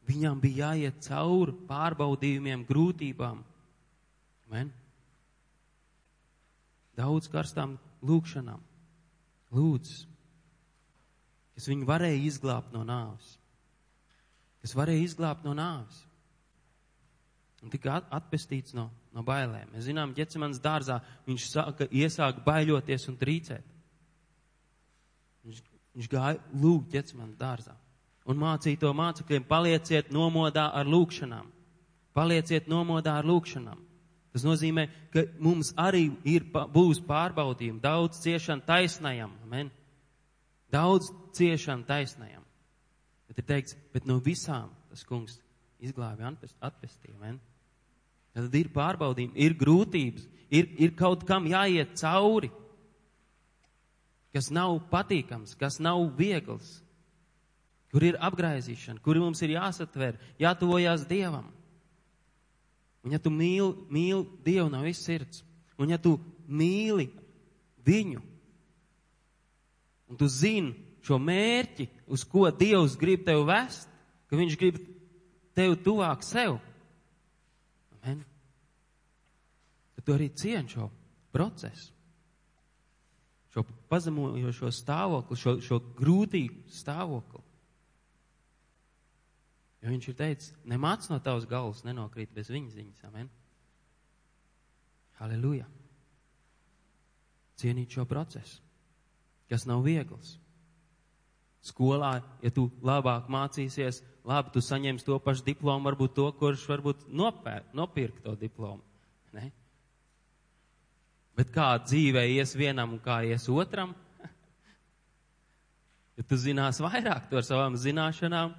C: Viņam bija jāiet cauri pārbaudījumiem, grūtībām. Men? Daudz karstām lūkšanām. Lūdzu, kas viņu varēja izglābt no nāves kas varēja izglābt no nāves. un tika at- atpestīts no, no bailēm. Mēs zinām, ģecemans dārzā viņš sāka, iesāka baiļoties un trīcēt. Viņš, viņš gāja lūgt ģecemans dārzā un mācīja to mācekļiem, palieciet nomodā ar lūkšanām. Palieciet nomodā ar lūkšanām. Tas nozīmē, ka mums arī ir, būs pārbaudījumi, daudz ciešana taisnajam. Amen. Daudz ciešana taisnajam. Bet ir teikts, bet no visām tas kungs izglābi atpestīja. Tad ir pārbaudījumi, ir grūtības, ir, ir kaut kam jāiet cauri, kas nav patīkams, kas nav viegls, kur ir apgraizīšana, kur mums ir jāsatver, jātuvojās Dievam. Un ja tu mīli, mīli Dievu no visas sirds, un ja tu mīli viņu, un tu zini šo mērķi, uz ko Dievs grib tevi vest, ka viņš grib tevi tuvāk sev, Amen. tad tu arī cieni šo procesu, šo pazemojošo stāvokli, šo, šo grūtīgu stāvokli. Jo viņš ir teicis, nemāc no tavas galvas nenokrīt bez viņa ziņas. Amen. Halleluja. Cienīt šo procesu, kas nav viegls. Skolā, ja tu labāk mācīsies, labi, tu saņemsi to pašu diplomu, varbūt to, kurš varbūt nopēr, nopirka to diplomu. Ne? Bet kā dzīvē ies vienam un kā ies otram? ja tu zinās vairāk to ar savām zināšanām,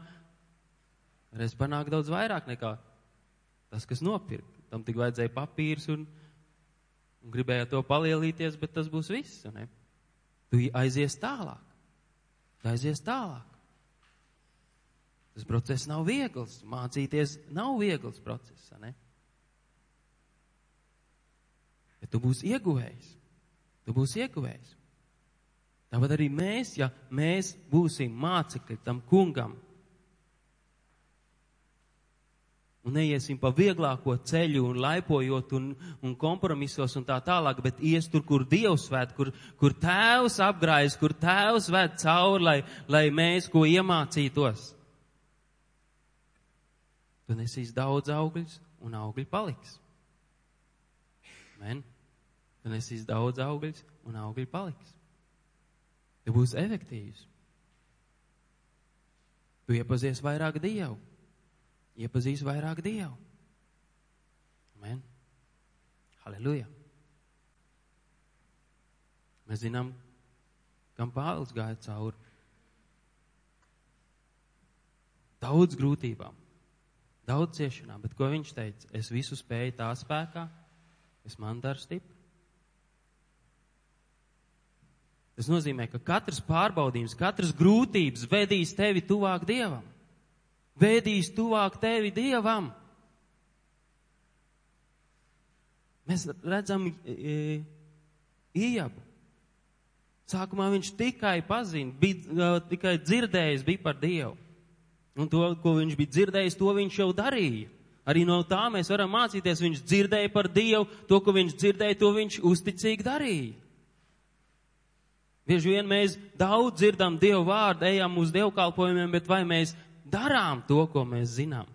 C: reiz panāk daudz vairāk nekā tas, kas nopirka. Tam tik vajadzēja papīrs un, un gribēja to palielīties, bet tas būs viss. Ne? Tu aizies tālāk. Tu aizies tālāk. Tas process nav viegls. Mācīties nav viegls process. Ne? Bet tu būsi ieguvējis. Tu būsi ieguvējis. Tāpat arī mēs, ja mēs būsim mācekļi tam kungam, un neiesim pa vieglāko ceļu un laipojot un, un kompromisos un tā tālāk, bet ies tur, kur Dievs ved, kur, kur tēvs apgrājas, kur tēvs ved cauri, lai, lai mēs ko iemācītos. Tu nesīs daudz augļus un augļi paliks. Men? Tu nesīs daudz augļus un augļi paliks. Tu būsi efektīvs. Tu iepazies vairāk Dievu iepazīs vairāk Dievu. Amen. Halleluja. Mēs zinām, kam Pāvils gāja cauri. Daudz grūtībām, daudz ciešanām, bet ko viņš teica? Es visu spēju tā spēkā, es man daru stipri. Tas nozīmē, ka katrs pārbaudījums, katras grūtības vedīs tevi tuvāk Dievam vēdīs tuvāk tevi Dievam. Mēs redzam e, Iejabu. Sākumā viņš tikai pazina, bija uh, tikai dzirdējis bija par Dievu. Un to, ko viņš bija dzirdējis, to viņš jau darīja. Arī no tā mēs varam mācīties. Viņš dzirdēja par Dievu, to, ko viņš dzirdēja, to viņš uzticīgi darīja. Bieži vien mēs daudz dzirdam Dievu vārdu, ejam uz dievkalpojumiem, bet vai mēs darām to, ko mēs zinām.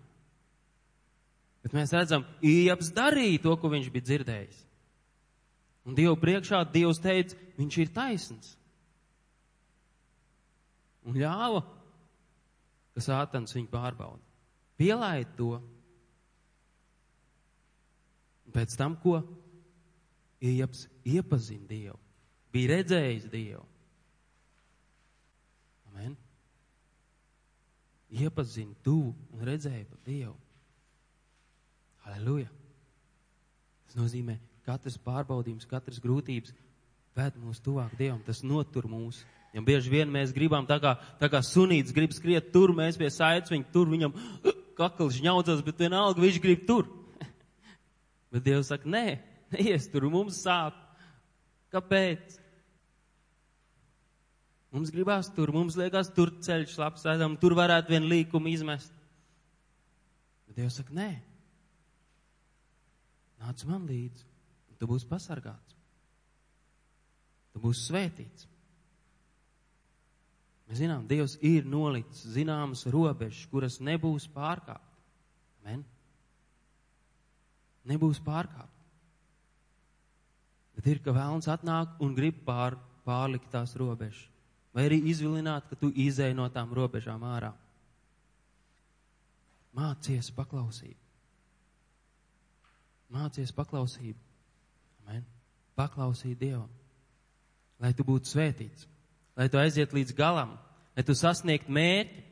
C: Bet mēs redzam, Ieps darīja to, ko viņš bija dzirdējis. Un Dievu priekšā Dievs teica, viņš ir taisns. Un ļāva, ka sātans viņu pārbauda. Pielaid to. Un pēc tam, ko Ieps iepazina Dievu, bija redzējis Dievu. Amen iepazina tuvu un redzēja par Dievu. Halleluja! Tas nozīmē, ka katrs pārbaudījums, katras grūtības ved mūs tuvāk Dievam, tas notur mūs. Ja bieži vien mēs gribam, tā kā, tā kā sunīts grib skriet tur, mēs pie saites viņu tur, viņam kakls žņaudzas, bet vienalga viņš grib tur. bet Dievs saka, nē, neies tur, mums sāp. Kāpēc? Mums gribās tur, mums liekas, tur ceļš labs, redzam, tur varētu vienu līkumu izmest. Bet Dievs saka, nē, nāc man līdzi, un tu būsi pasargāts. Tu būsi svētīts. Mēs zinām, Dievs ir nolicis zināmas robežas, kuras nebūs pārkāpt. Amen. nebūs pārkāpt. Bet ir, ka vēlns atnāk un grib pār, pārlikt tās robežas. Vai arī izvilināt, ka tu izēj no tām robežām ārā. Mācies paklausību. Mācies paklausību. Amen. Paklausīt Dievam. Lai tu būtu svētīts. Lai tu aiziet līdz galam. Lai tu sasniegtu mērķi.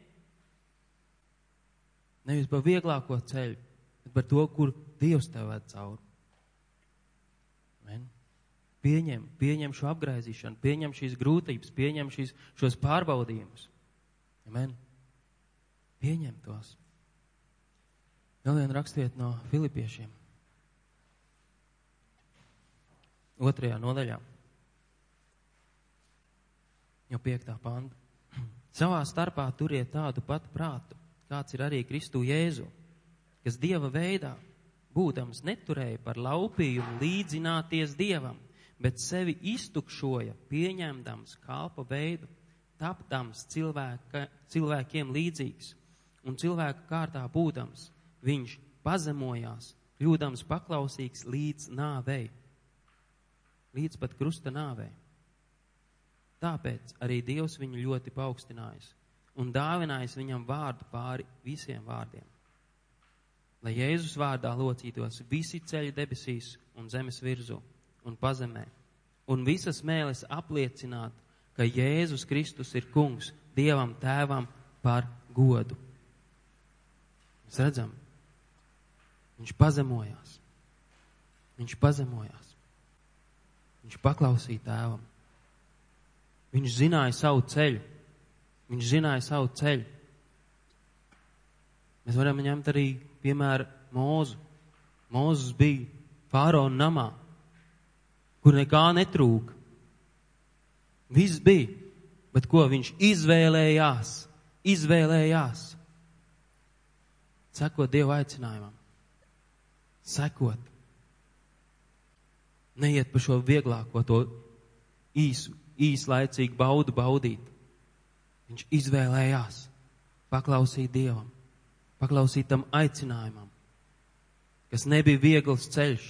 C: Nevis par vieglāko ceļu, bet par to, kur Dievs tev ved cauri. Pieņem, pieņem šo apgraizīšanu, pieņem šīs grūtības, pieņem šīs, šos pārbaudījumus. Amen. Pieņem tos. Vēl vien rakstiet no Filipiešiem. Otrajā nodaļā. Jau piektā panta. Savā starpā turiet tādu patu prātu, kāds ir arī Kristu Jēzu, kas Dieva veidā, būdams neturēja par laupījumu līdzināties Dievam, bet sevi iztukšoja, pieņemdams kalpa veidu, tapdams cilvēka, cilvēkiem līdzīgs un cilvēka kārtā būdams, viņš pazemojās, kļūdams paklausīgs līdz nāvei līdz pat krusta nāvei. Tāpēc arī Dievs viņu ļoti paaugstinājis un dāvinājis viņam vārdu pāri visiem vārdiem. Lai Jēzus vārdā locītos visi ceļi debesīs un zemes virsū un pazemē, un visas mēles apliecināt, ka Jēzus Kristus ir kungs Dievam tēvam par godu. Mēs redzam, viņš pazemojās. Viņš pazemojās. Viņš paklausīja tēvam. Viņš zināja savu ceļu. Viņš zināja savu ceļu. Mēs varam ņemt arī piemēru Mūzu. Mūzes bija Fāraona namā, kur nekā netrūka. Viss bija, bet ko viņš izvēlējās? Izvēlējās. Sekot Dieva aicinājumam. Sekot. Neiet pa šo vieglāko, to īsu, īslaicīgu baudu baudīt. Viņš izvēlējās paklausīt Dievam, paklausīt tam aicinājumam, kas nebija viegls ceļš.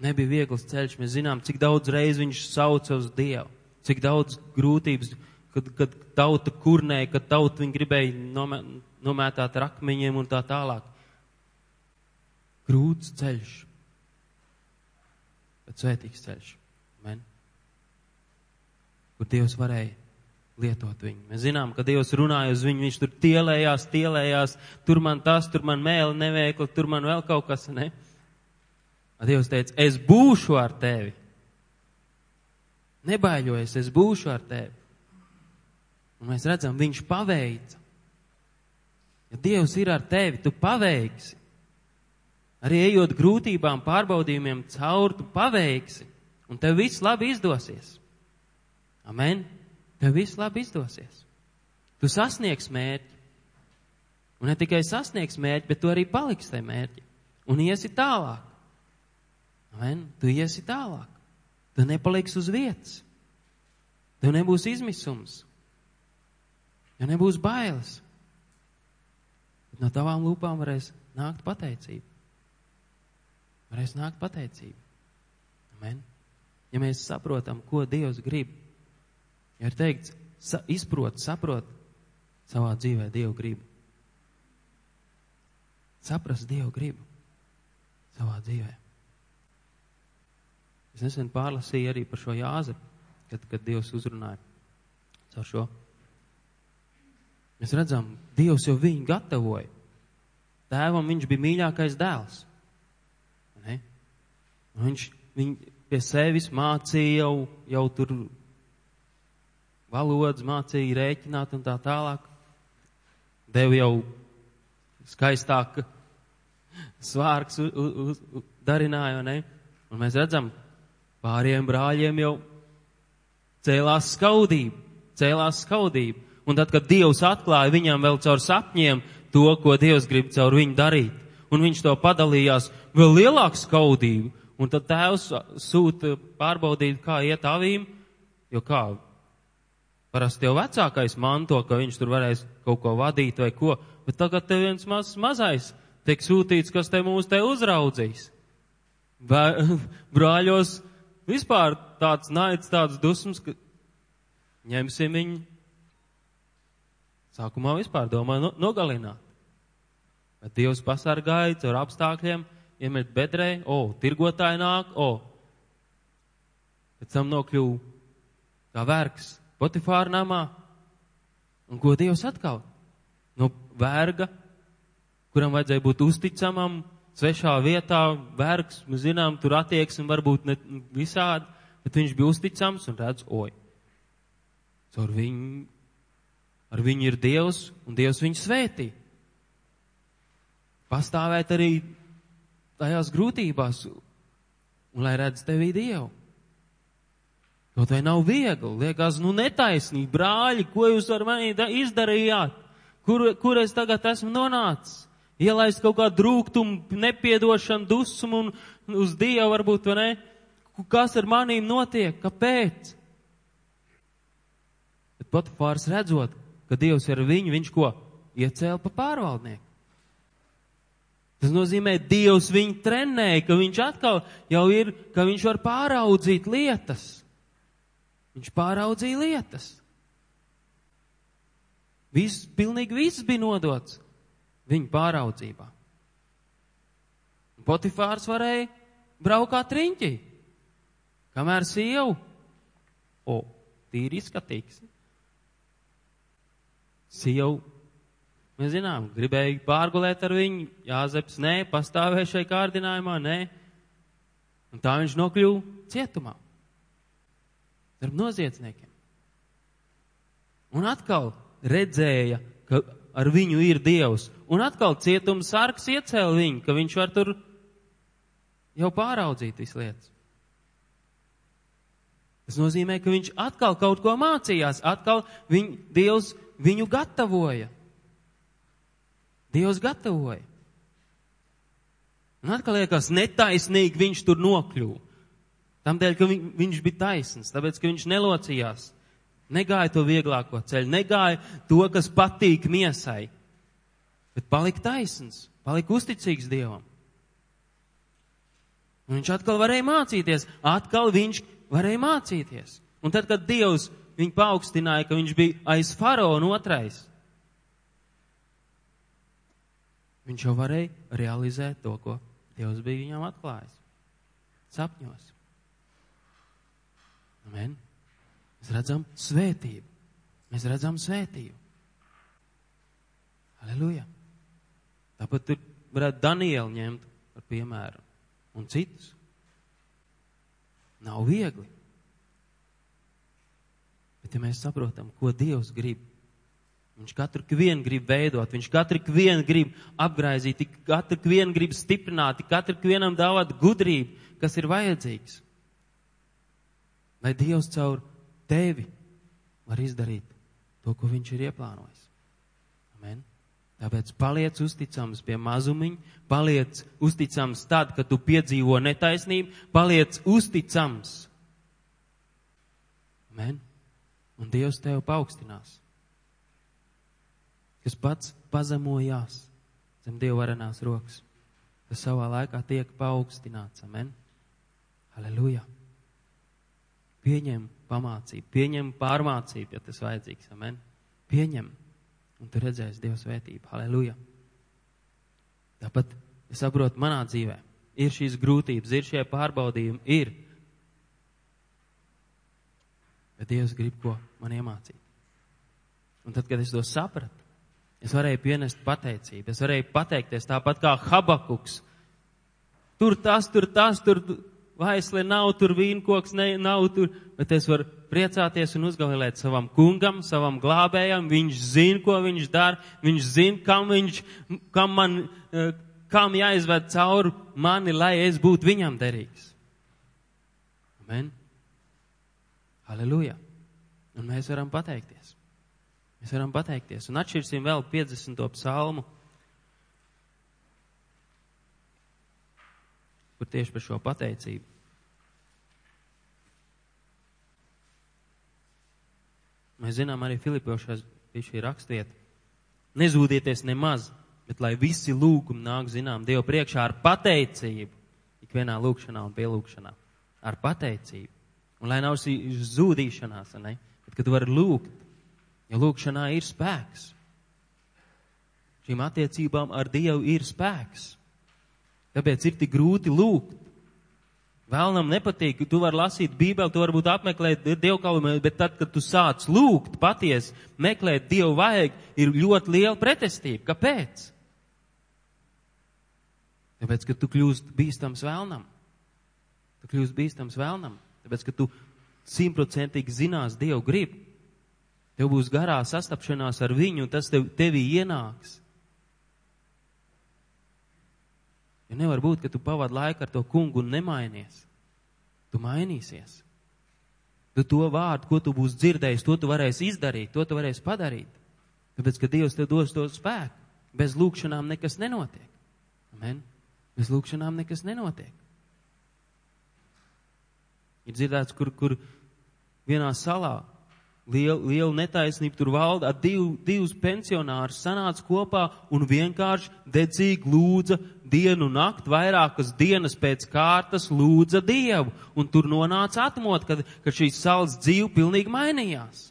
C: Nebija viegls ceļš. Mēs zinām, cik daudz reiz viņš sauca uz Dievu, cik daudz grūtības, kad, kad tauta kurnēja, kad tauta viņa gribēja nomē, nomētāt ar akmeņiem un tā tālāk. Grūts ceļš bet svētīgs ceļš. Amen. Kur Dievs varēja lietot viņu. Mēs zinām, ka Dievs runāja uz viņu, viņš tur tielējās, tielējās, tur man tas, tur man mēli neveikli, tur man vēl kaut kas, ne? Dievs teica, es būšu ar tevi. Nebaiļojies, es būšu ar tevi. Un mēs redzam, viņš paveica. Ja Dievs ir ar tevi, tu paveiksi. Arī ejot grūtībām, pārbaudījumiem cauri, tu paveiksi, un tev viss labi izdosies. Amen. Tev viss labi izdosies. Tu sasniegs mērķi. Un ne tikai sasniegs mērķi, bet tu arī paliksi tajā mērķi. Un iesi tālāk. Amen. Tu iesi tālāk. Tu nepaliksi uz vietas. Tev nebūs izmisums. Ja nebūs bailes. Bet no tavām lūpām varēs nākt pateicība varēs nākt pateicība. Amen. Ja mēs saprotam, ko Dievs grib, ja ir teikts, sa, izprot, saprot savā dzīvē Dievu gribu. Saprast Dievu gribu savā dzīvē. Es nesen pārlasīju arī par šo jāzepu, kad, kad Dievs uzrunāja caur šo. Mēs redzam, Dievs jau viņu gatavoja. Tēvam viņš bija mīļākais dēls. Ne? Viņš viņu pie sevis mācīja jau, jau tur valodas, mācīja rēķināt un tā tālāk. Dev jau skaistāk svārks uz, uz, darināja, ne? Un mēs redzam, pāriem brāļiem jau cēlās skaudība, cēlās skaudība. Un tad, kad Dievs atklāja viņam vēl caur sapņiem to, ko Dievs grib caur viņu darīt, un viņš to padalījās vēl lielāku skaudību, un tad tēvs sūta pārbaudīt, kā iet avīm, jo kā, parasti jau vecākais manto, ka viņš tur varēs kaut ko vadīt vai ko, bet tagad te viens mazs mazais tiek sūtīts, kas te mūs te uzraudzīs. Brāļos vispār tāds naids, tāds dusmas, ka ņemsim viņu. Sākumā vispār domāju no, nogalināt. Bet Dievs pasargāja caur apstākļiem, iemet bedrē, o, tirgotāji nāk, o. Pēc tam nokļuva kā vergs Potifāra namā. Un ko Dievs atkal? No verga, kuram vajadzēja būt uzticamam, svešā vietā, vergs, mēs zinām, tur attieksmi varbūt ne visādi, bet viņš bija uzticams un redz, oi. Caur viņu, ar viņu ir Dievs un Dievs viņu svētī. Pastāvēt arī tajās grūtībās un lai redz tevī Dievu. Kaut vai nav viegli, liekas, nu netaisnīgi, brāļi, ko jūs ar mani izdarījāt? Kur, kur es tagad esmu nonācis? Ielaist kaut kādu drūgtumu, nepiedošanu, dusmu un uz Dievu varbūt, vai ne? Kas ar manīm notiek? Kāpēc? Bet Potifārs redzot, ka Dievs ir viņu, viņš ko? Iecēla pa pārvaldnieku. Tas nozīmē, Dievs viņu trenēja, ka viņš atkal jau ir, ka viņš var pāraudzīt lietas. Viņš pāraudzīja lietas. Viss, pilnīgi viss bija nodots viņa pāraudzībā. Potifārs varēja braukāt riņķī, kamēr sievu, o, tīri izskatīgs. Sievu, mēs zinām, gribēja pārgulēt ar viņu, Jāzeps nē, pastāvēja šai kārdinājumā, nē. Un tā viņš nokļuva cietumā. Starp noziedzniekiem. Un atkal redzēja, ka ar viņu ir Dievs. Un atkal cietums sargs iecēla viņu, ka viņš var tur jau pāraudzīt visu lietas. Tas nozīmē, ka viņš atkal kaut ko mācījās, atkal viņ, Dievs viņu gatavoja. Dievs gatavoja. Un atkal liekas, netaisnīgi viņš tur nokļuva. Tamdēļ, ka viņ, viņš bija taisns, tāpēc, ka viņš nelocījās. Negāja to vieglāko ceļu, negāja to, kas patīk miesai, bet palika taisns, palika uzticīgs Dievam. Un viņš atkal varēja mācīties, atkal viņš varēja mācīties. Un tad, kad Dievs viņu paaugstināja, ka viņš bija aiz faraona otrais, viņš jau varēja realizēt to, ko Dievs bija viņam atklājis. Sapņos. Amen. Mēs redzam svētību. Mēs redzam svētību. Aleluja. Tāpat tur varētu Danielu ņemt par piemēru un citus. Nav viegli. Bet ja mēs saprotam, ko Dievs grib, Viņš katru vienu grib veidot, viņš katru vienu grib apgraizīt, katru vienu grib stiprināt, katru vienam dāvāt gudrību, kas ir vajadzīgs. Lai Dievs caur tevi var izdarīt to, ko viņš ir ieplānojis. Amen. Tāpēc paliec uzticams pie mazumiņa, paliec uzticams tad, kad tu piedzīvo netaisnību, paliec uzticams. Amen. Un Dievs tevi paaugstinās. Kas pats pazemojās zem Dieva varenās rokas, kas savā laikā tiek paaugstināts. Amen. Halleluja. Pieņem pamācību, pieņem pārmācību, ja tas vajadzīgs. Amen. Pieņem, un tu redzēsi Dieva svētību. Halleluja. Tāpat es saprotu, manā dzīvē ir šīs grūtības, ir šie pārbaudījumi, ir. Bet Dievs grib ko man iemācīt. Un tad, kad es to sapratu, es varēju pienest pateicību, es varēju pateikties tāpat kā Habakuks. Tur tas, tur tas, tur vaisle nav, tur vīnkoks ne, nav tur, bet es varu priecāties un uzgavilēt savam kungam, savam glābējam. Viņš zina, ko viņš dara, viņš zina, kam viņš, kam man, eh, kam jāizved cauri mani, lai es būtu viņam derīgs. Amen. Halleluja. Un mēs varam pateikties. Mēs varam pateikties. Un atšķirsim vēl 50. psalmu. Kur tieši par šo pateicību. Mēs zinām arī Filipošās bija šī rakstiet. Nezūdieties nemaz, bet lai visi lūgumi nāk zinām Dievu priekšā ar pateicību, ikvienā lūkšanā un pielūkšanā, ar pateicību. Un lai nav šī zūdīšanās, ne? bet kad tu vari lūgt, jo lūkšanā ir spēks. Šīm attiecībām ar Dievu ir spēks. Tāpēc ir tik grūti lūgt. Vēlnam nepatīk, tu vari lasīt Bībeli, tu varbūt apmeklēt dievkalpojumu, bet tad, kad tu sāc lūgt, patiesi meklēt Dievu vajag, ir ļoti liela pretestība. Kāpēc? Tāpēc, ka tu kļūst bīstams vēlnam. Tu kļūst bīstams vēlnam. Tāpēc, ka tu simtprocentīgi zinās Dievu grib. Tev būs garā sastapšanās ar viņu, un tas tev, tevī ienāks. Jo nevar būt, ka tu pavadi laiku ar to kungu un nemainies. Tu mainīsies. Tu to vārdu, ko tu būsi dzirdējis, to tu varēsi izdarīt, to tu varēsi padarīt. Tāpēc, ka Dievs tev dos to spēku. Bez lūkšanām nekas nenotiek. Amen. Bez lūkšanām nekas nenotiek. Ir dzirdēts, kur, kur vienā salā liela, liela netaisnība tur valda, div, divus pensionārus sanāca kopā un vienkārši dedzīgi lūdza dienu un nakti, vairākas dienas pēc kārtas lūdza Dievu, un tur nonāca atmot, kad, kad šīs salas dzīve pilnīgi mainījās.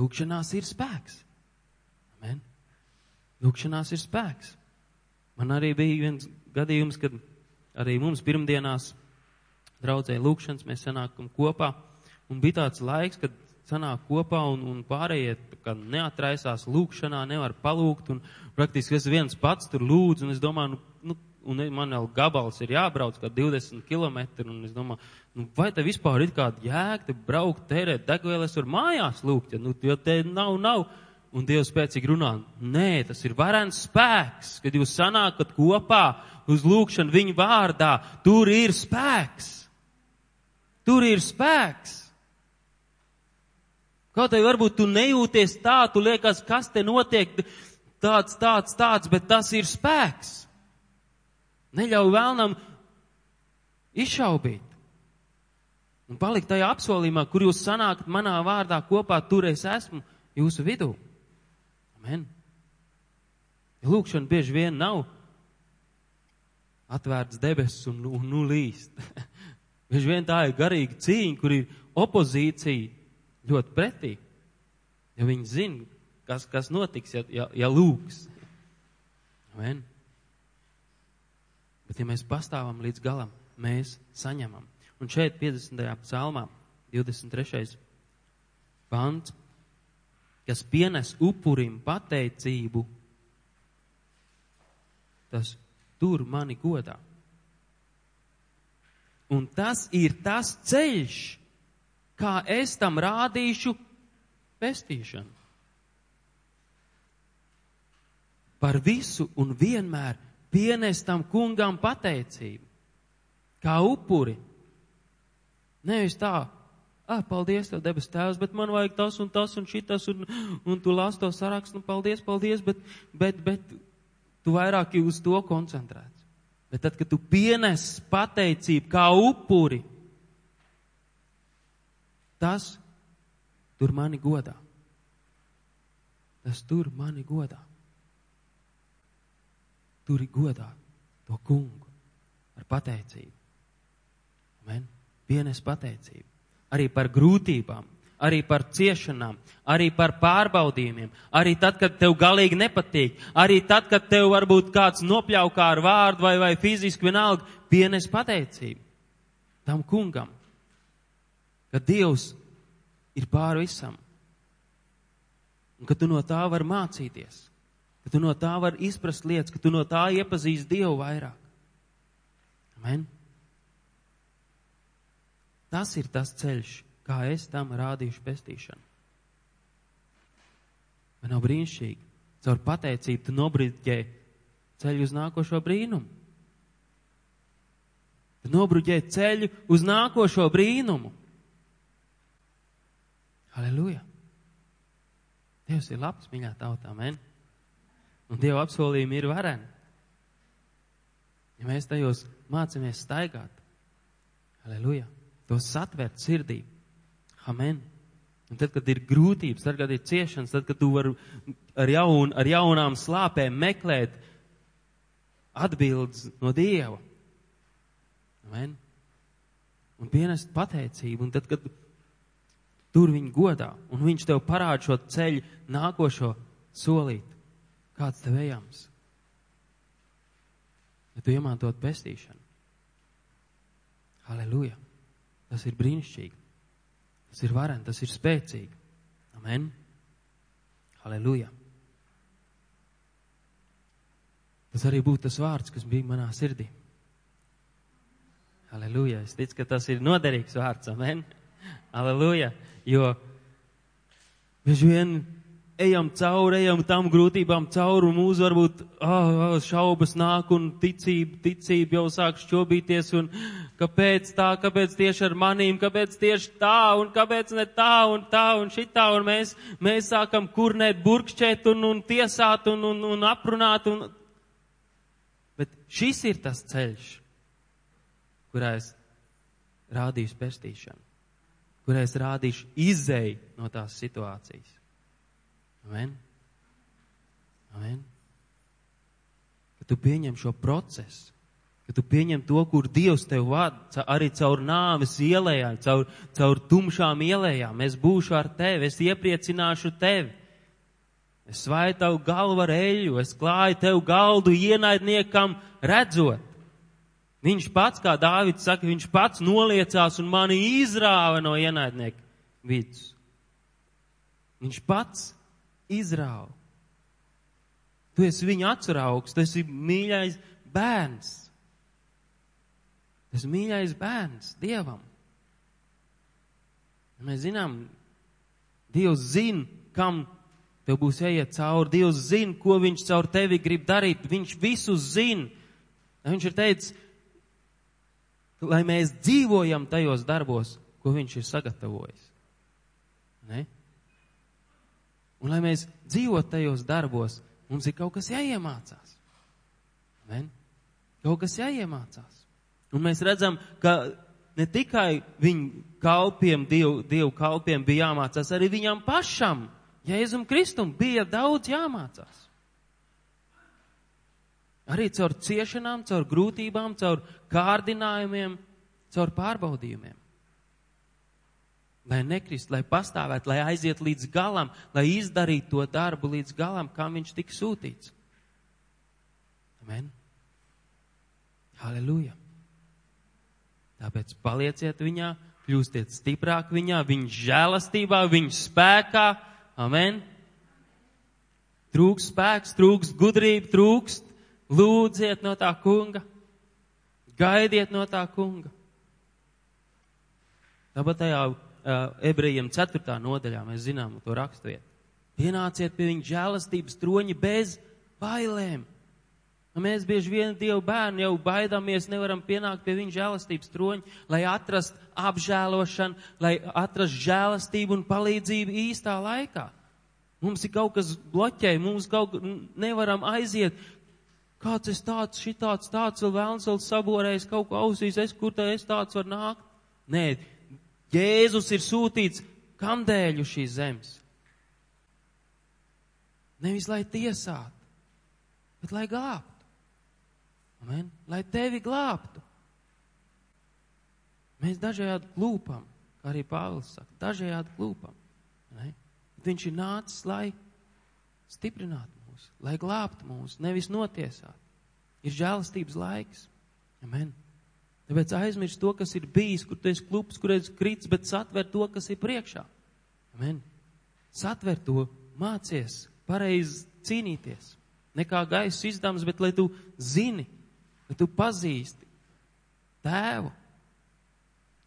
C: Lūkšanās ir spēks. Amen. Lūkšanās ir spēks. Man arī bija viens gadījums, kad arī mums pirmdienās draudzēja lūkšanas, mēs sanākam kopā. Un bija tāds laiks, kad sanāk kopā un, un pārējie neatraisās lūkšanā, nevar palūgt. Un praktiski es viens pats tur lūdzu, un es domāju, nu, nu, un man vēl gabals ir jābrauc kā 20 km, un es domāju, nu, vai te vispār ir kāda jēga braukt, tērēt degvielu, es varu mājās lūgt, ja, nu, jo te nav, nav. Un Dievs spēcīgi runā, nē, tas ir varens spēks, kad jūs sanākat kopā uz lūkšanu viņa vārdā, tur ir spēks. Tur ir spēks. Kaut arī varbūt tu nejūties tā, tu liekas, kas te notiek, tāds, tāds, tāds, bet tas ir spēks. Neļauj vēlnam izšaubīt. Un palikt tajā apsolījumā, kur jūs sanākat manā vārdā kopā, tur es esmu jūsu vidū. Amen. Ja lūkšana bieži vien nav atvērts debesis un, un nu līst. bieži vien tā ir garīga cīņa, kur ir opozīcija ļoti pretī, jo viņi zina, kas, kas notiks, ja, ja, ja lūgs. Amen. Bet ja mēs pastāvam līdz galam, mēs saņemam. Un šeit 50. psalmā, 23. pants, kas pienes upurim pateicību, tas tur mani godā. Un tas ir tas ceļš, kā es tam rādīšu pestīšanu. Par visu un vienmēr pienestam kungam pateicību, kā upuri. Nevis tā, ah, paldies, tev debes tēvs, bet man vajag tas un tas un šitas, un, un tu lasi to sarakstu, nu, paldies, paldies, bet, bet, bet tu vairāk uz to koncentrēts. Bet tad, kad tu pienes pateicību kā upuri, Tas tur mani godā. Tas tur mani godā. Tur ir godā to kungu ar pateicību. Amen. Pienes pateicību. Arī par grūtībām, arī par ciešanām, arī par pārbaudījumiem, arī tad, kad tev galīgi nepatīk, arī tad, kad tev varbūt kāds nopļaukā ar vārdu vai, vai fiziski vienalga, pienes pateicību tam kungam ka Dievs ir pāri visam. Un ka tu no tā vari mācīties, ka tu no tā vari izprast lietas, ka tu no tā iepazīsti Dievu vairāk. Amen. Tas ir tas ceļš, kā es tam rādīšu pestīšanu. Man nav brīnišķīgi. Caur pateicību tu nobrīdģē ceļu uz nākošo brīnumu. Tu nobruģē ceļu uz nākošo brīnumu. Halleluja! Dievs ir labs, mīļā tautā, men. Un Dieva apsolījumi ir vareni. Ja mēs tajos mācāmies staigāt, halleluja, tos satvert sirdī, amen. Un tad, kad ir grūtības, tad, kad ir ciešanas, tad, kad tu vari ar, jaun, ar jaunām slāpēm meklēt atbildes no Dieva. Amen. Un pienest pateicību. Un tad, kad tur viņu godā, un viņš tev parāda šo ceļu nākošo solīt, kāds tev ejams. Ja tu iemantot pestīšanu. Halleluja! Tas ir brīnišķīgi. Tas ir vareni, tas ir spēcīgi. Amen. Halleluja! Tas arī būtu tas vārds, kas bija manā sirdī. Halleluja! Es ticu, ka tas ir noderīgs vārds. Amen. Halleluja! Jo bieži vien ejam cauri, ejam tam grūtībām cauri, un mūsu varbūt oh, šaubas nāk, un ticība, ticība jau sāk šķobīties, un kāpēc tā, kāpēc tieši ar manīm, kāpēc tieši tā, un kāpēc ne tā, un tā, un šitā, un mēs, mēs sākam kurnēt, burkšķēt, un, un tiesāt, un, un, un aprunāt, un. Bet šis ir tas ceļš, kurā es rādīšu pestīšanu, kurā es rādīšu izēju no tās situācijas. Amen. Amen. Ka tu pieņem šo procesu, ka tu pieņem to, kur Dievs tev vada, arī caur nāves ielējām, caur, caur tumšām ielējām. Es būšu ar tevi, es iepriecināšu tevi. Es svaitu tavu galvu ar eļu, es klāju tev galdu ienaidniekam redzot. Viņš pats, kā Dāvids saka, viņš pats noliecās un mani izrāva no ienaidnieka vidus. Viņš pats izrāva. Tu esi viņa atsraugs, tu esi mīļais bērns. Tas mīļais bērns Dievam. Mēs zinām, Dievs zina, kam tev būs jāiet cauri. Dievs zina, ko viņš caur tevi grib darīt. Viņš visu zina. Viņš ir teicis, lai mēs dzīvojam tajos darbos, ko viņš ir sagatavojis. Ne? Un lai mēs dzīvot tajos darbos, mums ir kaut kas jāiemācās. Amen? Kaut kas jāiemācās. Un mēs redzam, ka ne tikai viņu kalpiem, dievu, dievu kalpiem bija jāmācās, arī viņam pašam, Jēzum Kristum, bija daudz jāmācās. Arī caur ciešanām, caur grūtībām, caur kārdinājumiem, caur pārbaudījumiem lai nekrist, lai pastāvētu, lai aiziet līdz galam, lai izdarītu to darbu līdz galam, kam viņš tika sūtīts. Amen. Halleluja. Tāpēc palieciet viņā, kļūstiet stiprāk viņā, viņa žēlastībā, viņa spēkā. Amen. Trūks spēks, trūks gudrība, trūkst. Lūdziet no tā kunga. Gaidiet no tā kunga. Tāpat tajā uh, ebrejiem 4. nodaļā, mēs zinām to raksturiet. Pienāciet pie viņa žēlastības troņa bez bailēm. Nu, mēs bieži vien Dievu bērni jau baidāmies, nevaram pienākt pie viņa žēlastības troņa, lai atrastu apžēlošanu, lai atrastu žēlastību un palīdzību īstā laikā. Mums ir kaut kas bloķē, mums kaut nevaram aiziet. Kāds es tāds, šitāds, tāds vēl vēlns vēl saborējis kaut ko ausīs, es kur tā es tāds var nākt? Nē, Jēzus ir sūtīts kam dēļ uz šīs zemes? Nevis lai tiesātu, bet lai glābtu. Amen? Lai tevi glābtu. Mēs dažādi klūpam, kā arī Pāvils saka, dažādi klūpam. Ne? Viņš ir nācis, lai stiprinātu mūs, lai glābtu mūs, nevis notiesātu. Ir žēlastības laiks. Amen. Tāpēc aizmirst to, kas ir bijis, kur tu esi klups, kur esi krits, bet satver to, kas ir priekšā. Amen. Satver to, mācies, pareizi cīnīties. Ne kā gaisa izdevums, bet lai tu zini, lai tu pazīsti tēvu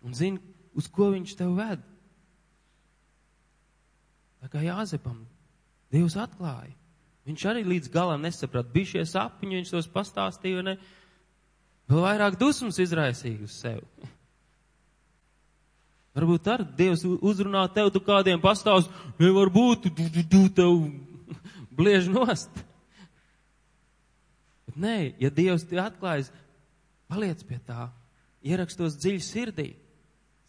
C: un zini, uz ko viņš tev ved. Tā kā Jāzepam Dievs atklāja. Viņš arī līdz galam nesaprata. Bija šie sapņi, viņš tos pastāstīja, ne? Vēl vairāk dusmas izraisīja uz sevi. Varbūt ar Dievs uzrunā tev, tu kādiem pastāst, nevar būt, tu, tu, tu tev bliež nost. Bet nē, ja Dievs te atklājas, paliec pie tā, ierakstos dziļi sirdī.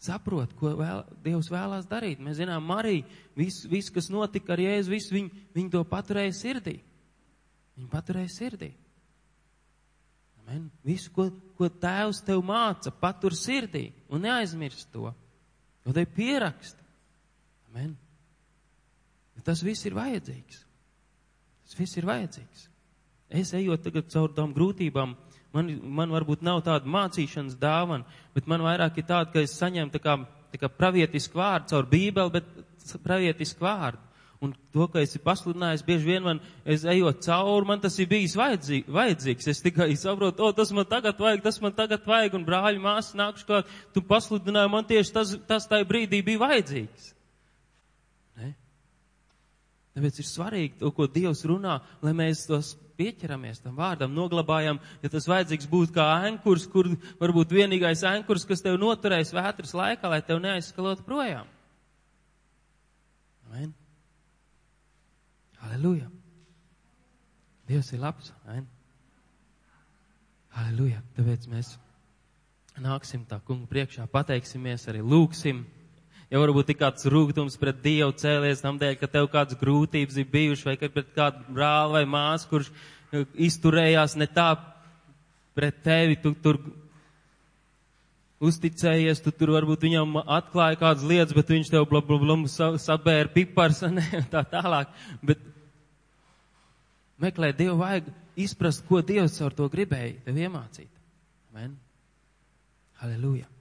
C: Saprot, ko vēl, Dievs vēlās darīt. Mēs zinām, Marija, viss, vis, kas notika ar Jēzu, visu viņu, viņu to paturēja sirdī. Viņa paturēja sirdī. Amen. Visu, ko, ko Tēvs tev māca, patur sirdī un neaizmirst to. Jo te pieraksti. Amen. Tas viss ir vajadzīgs. Tas viss ir vajadzīgs. Es ejot tagad caur tām grūtībām, man, man varbūt nav tāda mācīšanas dāvana, bet man vairāk ir tāda, ka es saņemu tā kā, tā kā pravietisku vārdu caur bībeli, bet pravietisku vārdu. Un to, ka esi pasludinājis, bieži vien man, es ejot cauri, man tas ir bijis vajadzīgi, vajadzīgs. Es tikai saprotu, o, tas man tagad vajag, tas man tagad vajag, un brāļi māsas nākuši kā, tu pasludināji, man tieši tas, tas tajā brīdī bija vajadzīgs. Ne? Tāpēc ir svarīgi to, ko Dievs runā, lai mēs tos pieķeramies tam vārdam, noglabājam, ja tas vajadzīgs būt kā ankurs, kur varbūt vienīgais ankurs, kas tev noturēs vētras laikā, lai tev neaizskalot projām. Amen. Halleluja. Dievs ir labs. Amen. Halleluja. Tāpēc mēs nāksim tā kungu priekšā, pateiksimies, arī lūksim. Ja varbūt ir kāds rūgtums pret Dievu cēlies tam dēļ, ka tev kādas grūtības ir bijušas, vai pret kādu brāli vai māsu, kurš izturējās ne tā pret tevi, tu tur uzticējies, tu tur varbūt viņam atklāja kādas lietas, bet viņš tev blablablam sabēra pipars, ne, tā tālāk. Bet meklēt Dievu vajag izprast, ko Dievs ar to gribēja tev iemācīt. Amen. Halleluja.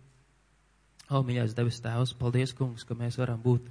C: O, mīļais debes tēvs, paldies, kungs, ka mēs varam būt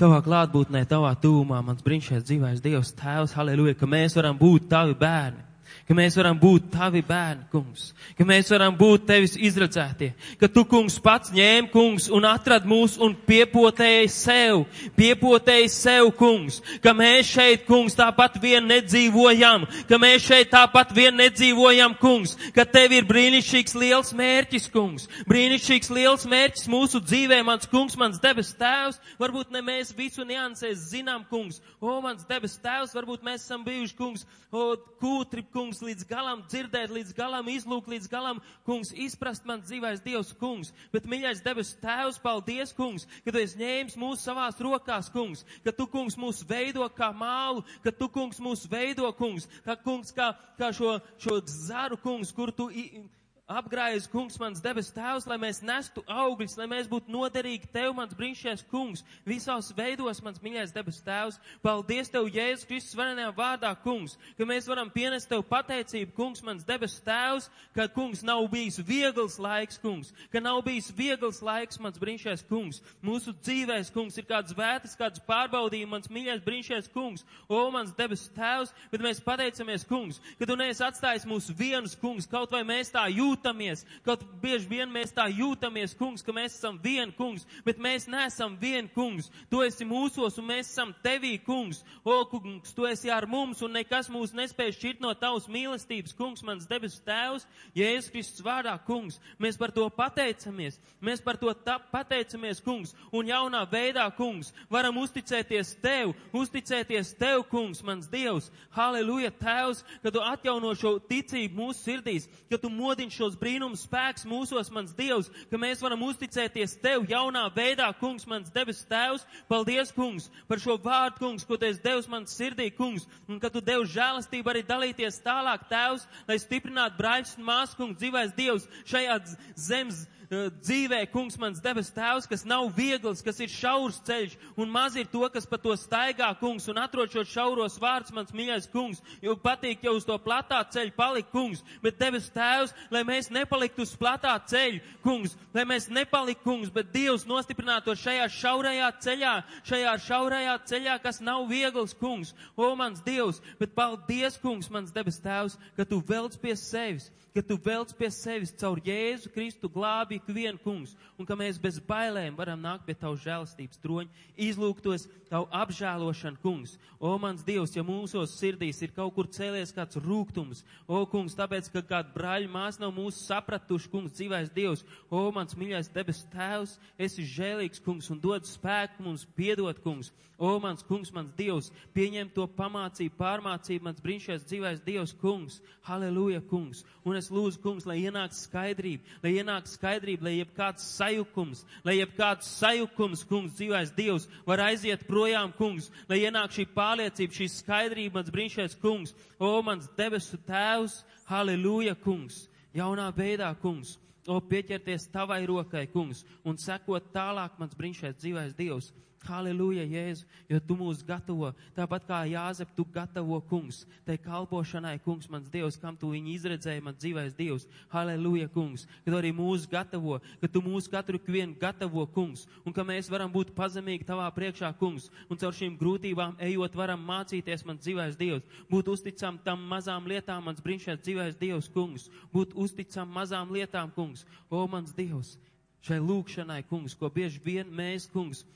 C: tavā klātbūtnē, tavā tūmā, mans brīnišķīgais dzīvais Dievs tēvs, halleluja, ka mēs varam būt tavi bērni ka mēs varam būt tavi bērni, kungs, ka mēs varam būt tevis izredzētie, ka tu, kungs, pats ņēmi, kungs, un atrad mūs un piepotēji sev, piepotēji sev, kungs, ka mēs šeit, kungs, tāpat vien nedzīvojam, ka mēs šeit tāpat vien nedzīvojam, kungs, ka tev ir brīnišķīgs liels mērķis, kungs, brīnišķīgs liels mērķis mūsu dzīvē, mans kungs, mans debes tēvs, varbūt ne mēs visu niansēs zinām, kungs, o, mans debes tēvs, varbūt mēs esam bijuši, kungs, o, kūtri, kungs, līdz galam dzirdēt, līdz galam izlūk, līdz galam, kungs, izprast man dzīvais Dievs, kungs. Bet, mīļais debes tēvs, paldies, kungs, ka tu esi ņēmis mūsu savās rokās, kungs, ka tu, kungs, mūs veido kā mālu, ka tu, kungs, mūs veido, kungs, kā, kungs, kā, kā šo, šo zaru, kungs, kur tu. I, apgrājas, kungs, mans debes tēvs, lai mēs nestu augļus, lai mēs būtu noderīgi tev, mans brīnišķīgais kungs, visos veidos, mans mīļais debes tēvs. Paldies tev, Jēzus Kristus varenajā vārdā, kungs, ka mēs varam pienest tev pateicību, kungs, mans debes tēvs, ka, kungs, nav bijis viegls laiks, kungs, ka nav bijis viegls laiks, mans brīnišķīgais kungs. Mūsu dzīvēs, kungs, ir kāds vētas, kāds pārbaudījums, mans mīļais brīnišķīgais kungs, o, mans debes tēvs, bet mēs pateicamies, kungs, ka tu neesi atstājis mūs vienus, kungs, kaut vai mēs tā jūtamies jūtamies, kaut bieži vien mēs tā jūtamies, kungs, ka mēs esam vien kungs, bet mēs neesam vien kungs. Tu esi mūsos un mēs esam tevī, kungs. O, kungs, tu esi ar mums un nekas mūs nespēj šķirt no tavas mīlestības, kungs, mans debesu tēvs, Jēzus Kristus vārdā, kungs. Mēs par to pateicamies. Mēs par to pateicamies, kungs. Un jaunā veidā, kungs, varam uzticēties tev, uzticēties tev, kungs, mans Dievs. Halleluja, tēvs, ka tu atjauno šo ticību mūsu sirdīs, ka tu modini šo šos brīnums spēks mūsos, mans Dievs, ka mēs varam uzticēties Tev jaunā veidā, kungs, mans debes Tēvs. Paldies, kungs, par šo vārdu, kungs, ko Tu esi devis man sirdī, kungs, un ka Tu devi žēlastību arī dalīties tālāk, Tēvs, lai stiprinātu brāļus un māsu, kungs, dzīvais Dievs šajā zemes dzīvē, kungs, mans debes tēvs, kas nav viegls, kas ir šaurs ceļš, un maz ir to, kas pa to staigā, kungs, un atrod šos šauros vārds, mans mīļais kungs, jo patīk jau uz to platā ceļu palikt, kungs, bet debes tēvs, lai mēs nepaliktu uz platā ceļu, kungs, lai mēs nepaliktu, kungs, bet Dievs nostiprinātu šajā šaurajā ceļā, šajā šaurajā ceļā, kas nav viegls, kungs, o mans Dievs, bet paldies, kungs, mans debes tēvs, ka tu velc pie sevis ka tu velc pie sevis caur Jēzu Kristu glābi ikvienu kungs, un ka mēs bez bailēm varam nākt pie tavu žēlastības troņa, izlūgtos tavu apžēlošanu, kungs. O, mans Dievs, ja mūsos sirdīs ir kaut kur cēlies kāds rūgtums, o, kungs, tāpēc, ka kāda brāļa mās nav mūsu sapratuši, kungs, dzīvais Dievs, o, mans mīļais debes tēvs, esi žēlīgs, kungs, un dod spēku mums piedot, kungs. O, mans kungs, mans Dievs, pieņem to pamācību, pārmācību, mans brīnišķīgais dzīvais Dievs, kungs. Halleluja, kungs. Un es lūdzu, kungs, lai ienāk skaidrība, lai ienāk skaidrība lai jebkāds sajukums, lai jebkāds sajukums, kungs, dzīvais Dievs, var aiziet projām, kungs, lai ienāk šī pārliecība, šī skaidrība, mans brīnišķīgais kungs, o mans debesu tēvs, halleluja, kungs, jaunā veidā, kungs. O, pieķerties tavai rokai, kungs, un sekot tālāk, mans brīnišķīgais dzīvais Dievs. Halleluja, Jēzu, jo tu mūs gatavo, tāpat kā Jāzep, tu gatavo, kungs, tai kalpošanai, kungs, mans Dievs, kam tu viņu izredzēji, mans dzīvais Dievs. Halleluja, kungs, ka tu arī mūs gatavo, ka tu mūs katru vienu gatavo, kungs, un ka mēs varam būt pazemīgi tavā priekšā, kungs, un caur šīm grūtībām ejot varam mācīties, mans dzīvais Dievs, būt uzticam tam mazām lietām, mans brīnišķīgais dzīvais Dievs, kungs, būt uzticam mazām lietām, kungs, o mans Dievs, šai lūkšanai, kungs, ko bieži vien mēs, kungs,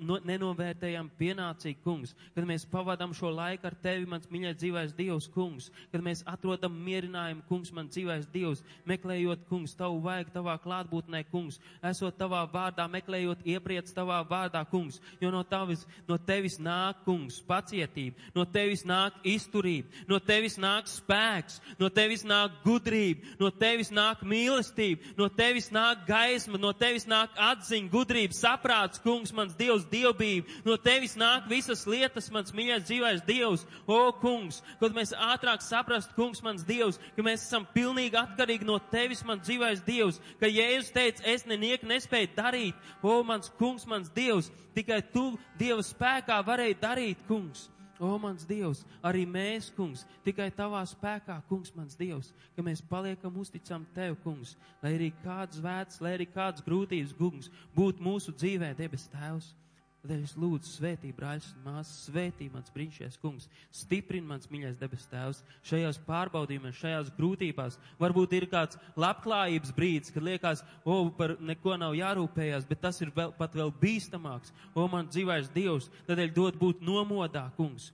C: no, nenovērtējam pienācīgi, kungs, kad mēs pavadām šo laiku ar tevi, mans mīļais dzīvais Dievs, kungs, kad mēs atrodam mierinājumu, kungs, man dzīvais Dievs, meklējot, kungs, tavu vajag tavā klātbūtnē, kungs, esot tavā vārdā, meklējot iepriec tavā vārdā, kungs, jo no, tavis, no tevis nāk, kungs, pacietība, no tevis nāk izturība, no tevis nāk spēks, no tevis nāk gudrība, no tevis nāk mīlestība, no tevis nāk gaisma, no tevis nāk atziņa, gudrība, saprāts, kungs, mans Dievs, dievbība. No tevis nāk visas lietas, mans mīļais dzīvais Dievs. O, kungs, kad mēs ātrāk saprast, kungs, mans Dievs, ka mēs esam pilnīgi atkarīgi no tevis, mans dzīvais Dievs. Ka Jēzus teica, es nenieku nespēju darīt. O, mans kungs, mans Dievs, tikai tu Dieva spēkā varēji darīt, kungs. O, mans Dievs, arī mēs, kungs, tikai tavā spēkā, kungs, mans Dievs, ka mēs paliekam uzticam tev, kungs, lai arī kāds vēts, lai arī kāds grūtības, kungs, būtu mūsu dzīvē, debes tēvs. Tad es lūdzu, svētī, brāļus un māsas, svētī mans brīnišķīgais kungs, stiprini mans mīļais debes tēvs šajās pārbaudījumos, šajās grūtībās. Varbūt ir kāds labklājības brīdis, kad liekas, o, par neko nav jārūpējās, bet tas ir vēl, pat vēl bīstamāks. O, man dzīvais Dievs, tādēļ dod būt nomodā, kungs.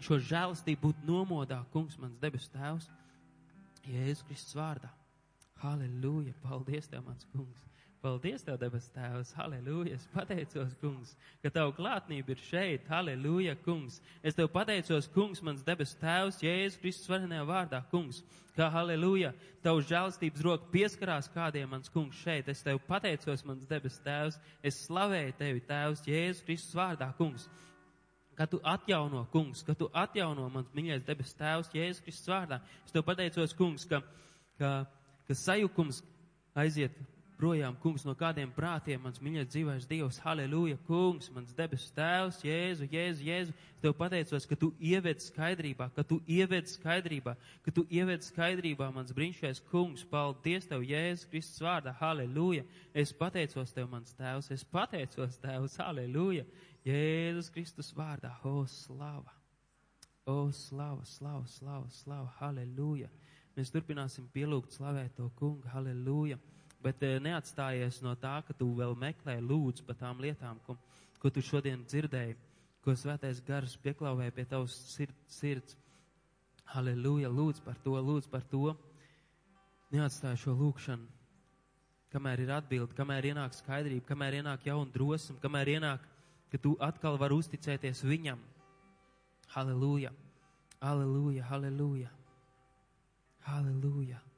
C: Šo žēlastību būt nomodā, kungs, mans debes tēvs. Jēzus Kristus vārdā. Halleluja! Paldies tev, mans kungs! Paldies, Tev, debes Tēvs, halleluja! Es pateicos, kungs, ka Tavu klātnība ir šeit, halleluja, kungs! Es Tev pateicos, kungs, mans debes Tēvs, Jēzus Kristus varenajā vārdā, kungs, kā halleluja! Tavu žēlstības roka pieskarās kādiem, mans kungs, šeit. Es Tev pateicos, mans debes Tēvs, es slavēju Tevi, Tēvs, Jēzus Kristus vārdā, kungs! ka tu atjauno, kungs, ka tu atjauno mans mīļais debes tēvs, Jēzus Kristus vārdā. Es tev pateicos, kungs, ka, ka, ka sajukums aiziet projām, kungs, no kādiem prātiem, mans mīļais dzīvais Dievs, halleluja, kungs, mans debesu tēvs, Jēzu, Jēzu, Jēzu. Es tev pateicos, ka tu ieved skaidrībā, ka tu ieved skaidrībā, ka tu ieved skaidrībā, mans brīnišķīgais kungs, paldies tev, Jēzus Kristus vārdā, halleluja. Es pateicos tev, mans tēvs, es pateicos tēvs, halleluja. Jēzus Kristus vārdā, o slava. O slava, slava, slava, slava, halleluja. Mēs turpināsim pielūgt slavēt to kungu, halleluja bet eh, neatstājies no tā, ka tu vēl meklē lūdzu par tām lietām, ko, ko tu šodien dzirdēji, ko svētais gars pieklāvēja pie tavas sird, sirds. Halleluja, lūdz par to, lūdz par to. Neatstāj šo lūkšanu, kamēr ir atbildi, kamēr ienāk skaidrība, kamēr ienāk jauna drosme, kamēr ienāk, ka tu atkal vari uzticēties viņam. Halleluja, halleluja, halleluja, halleluja.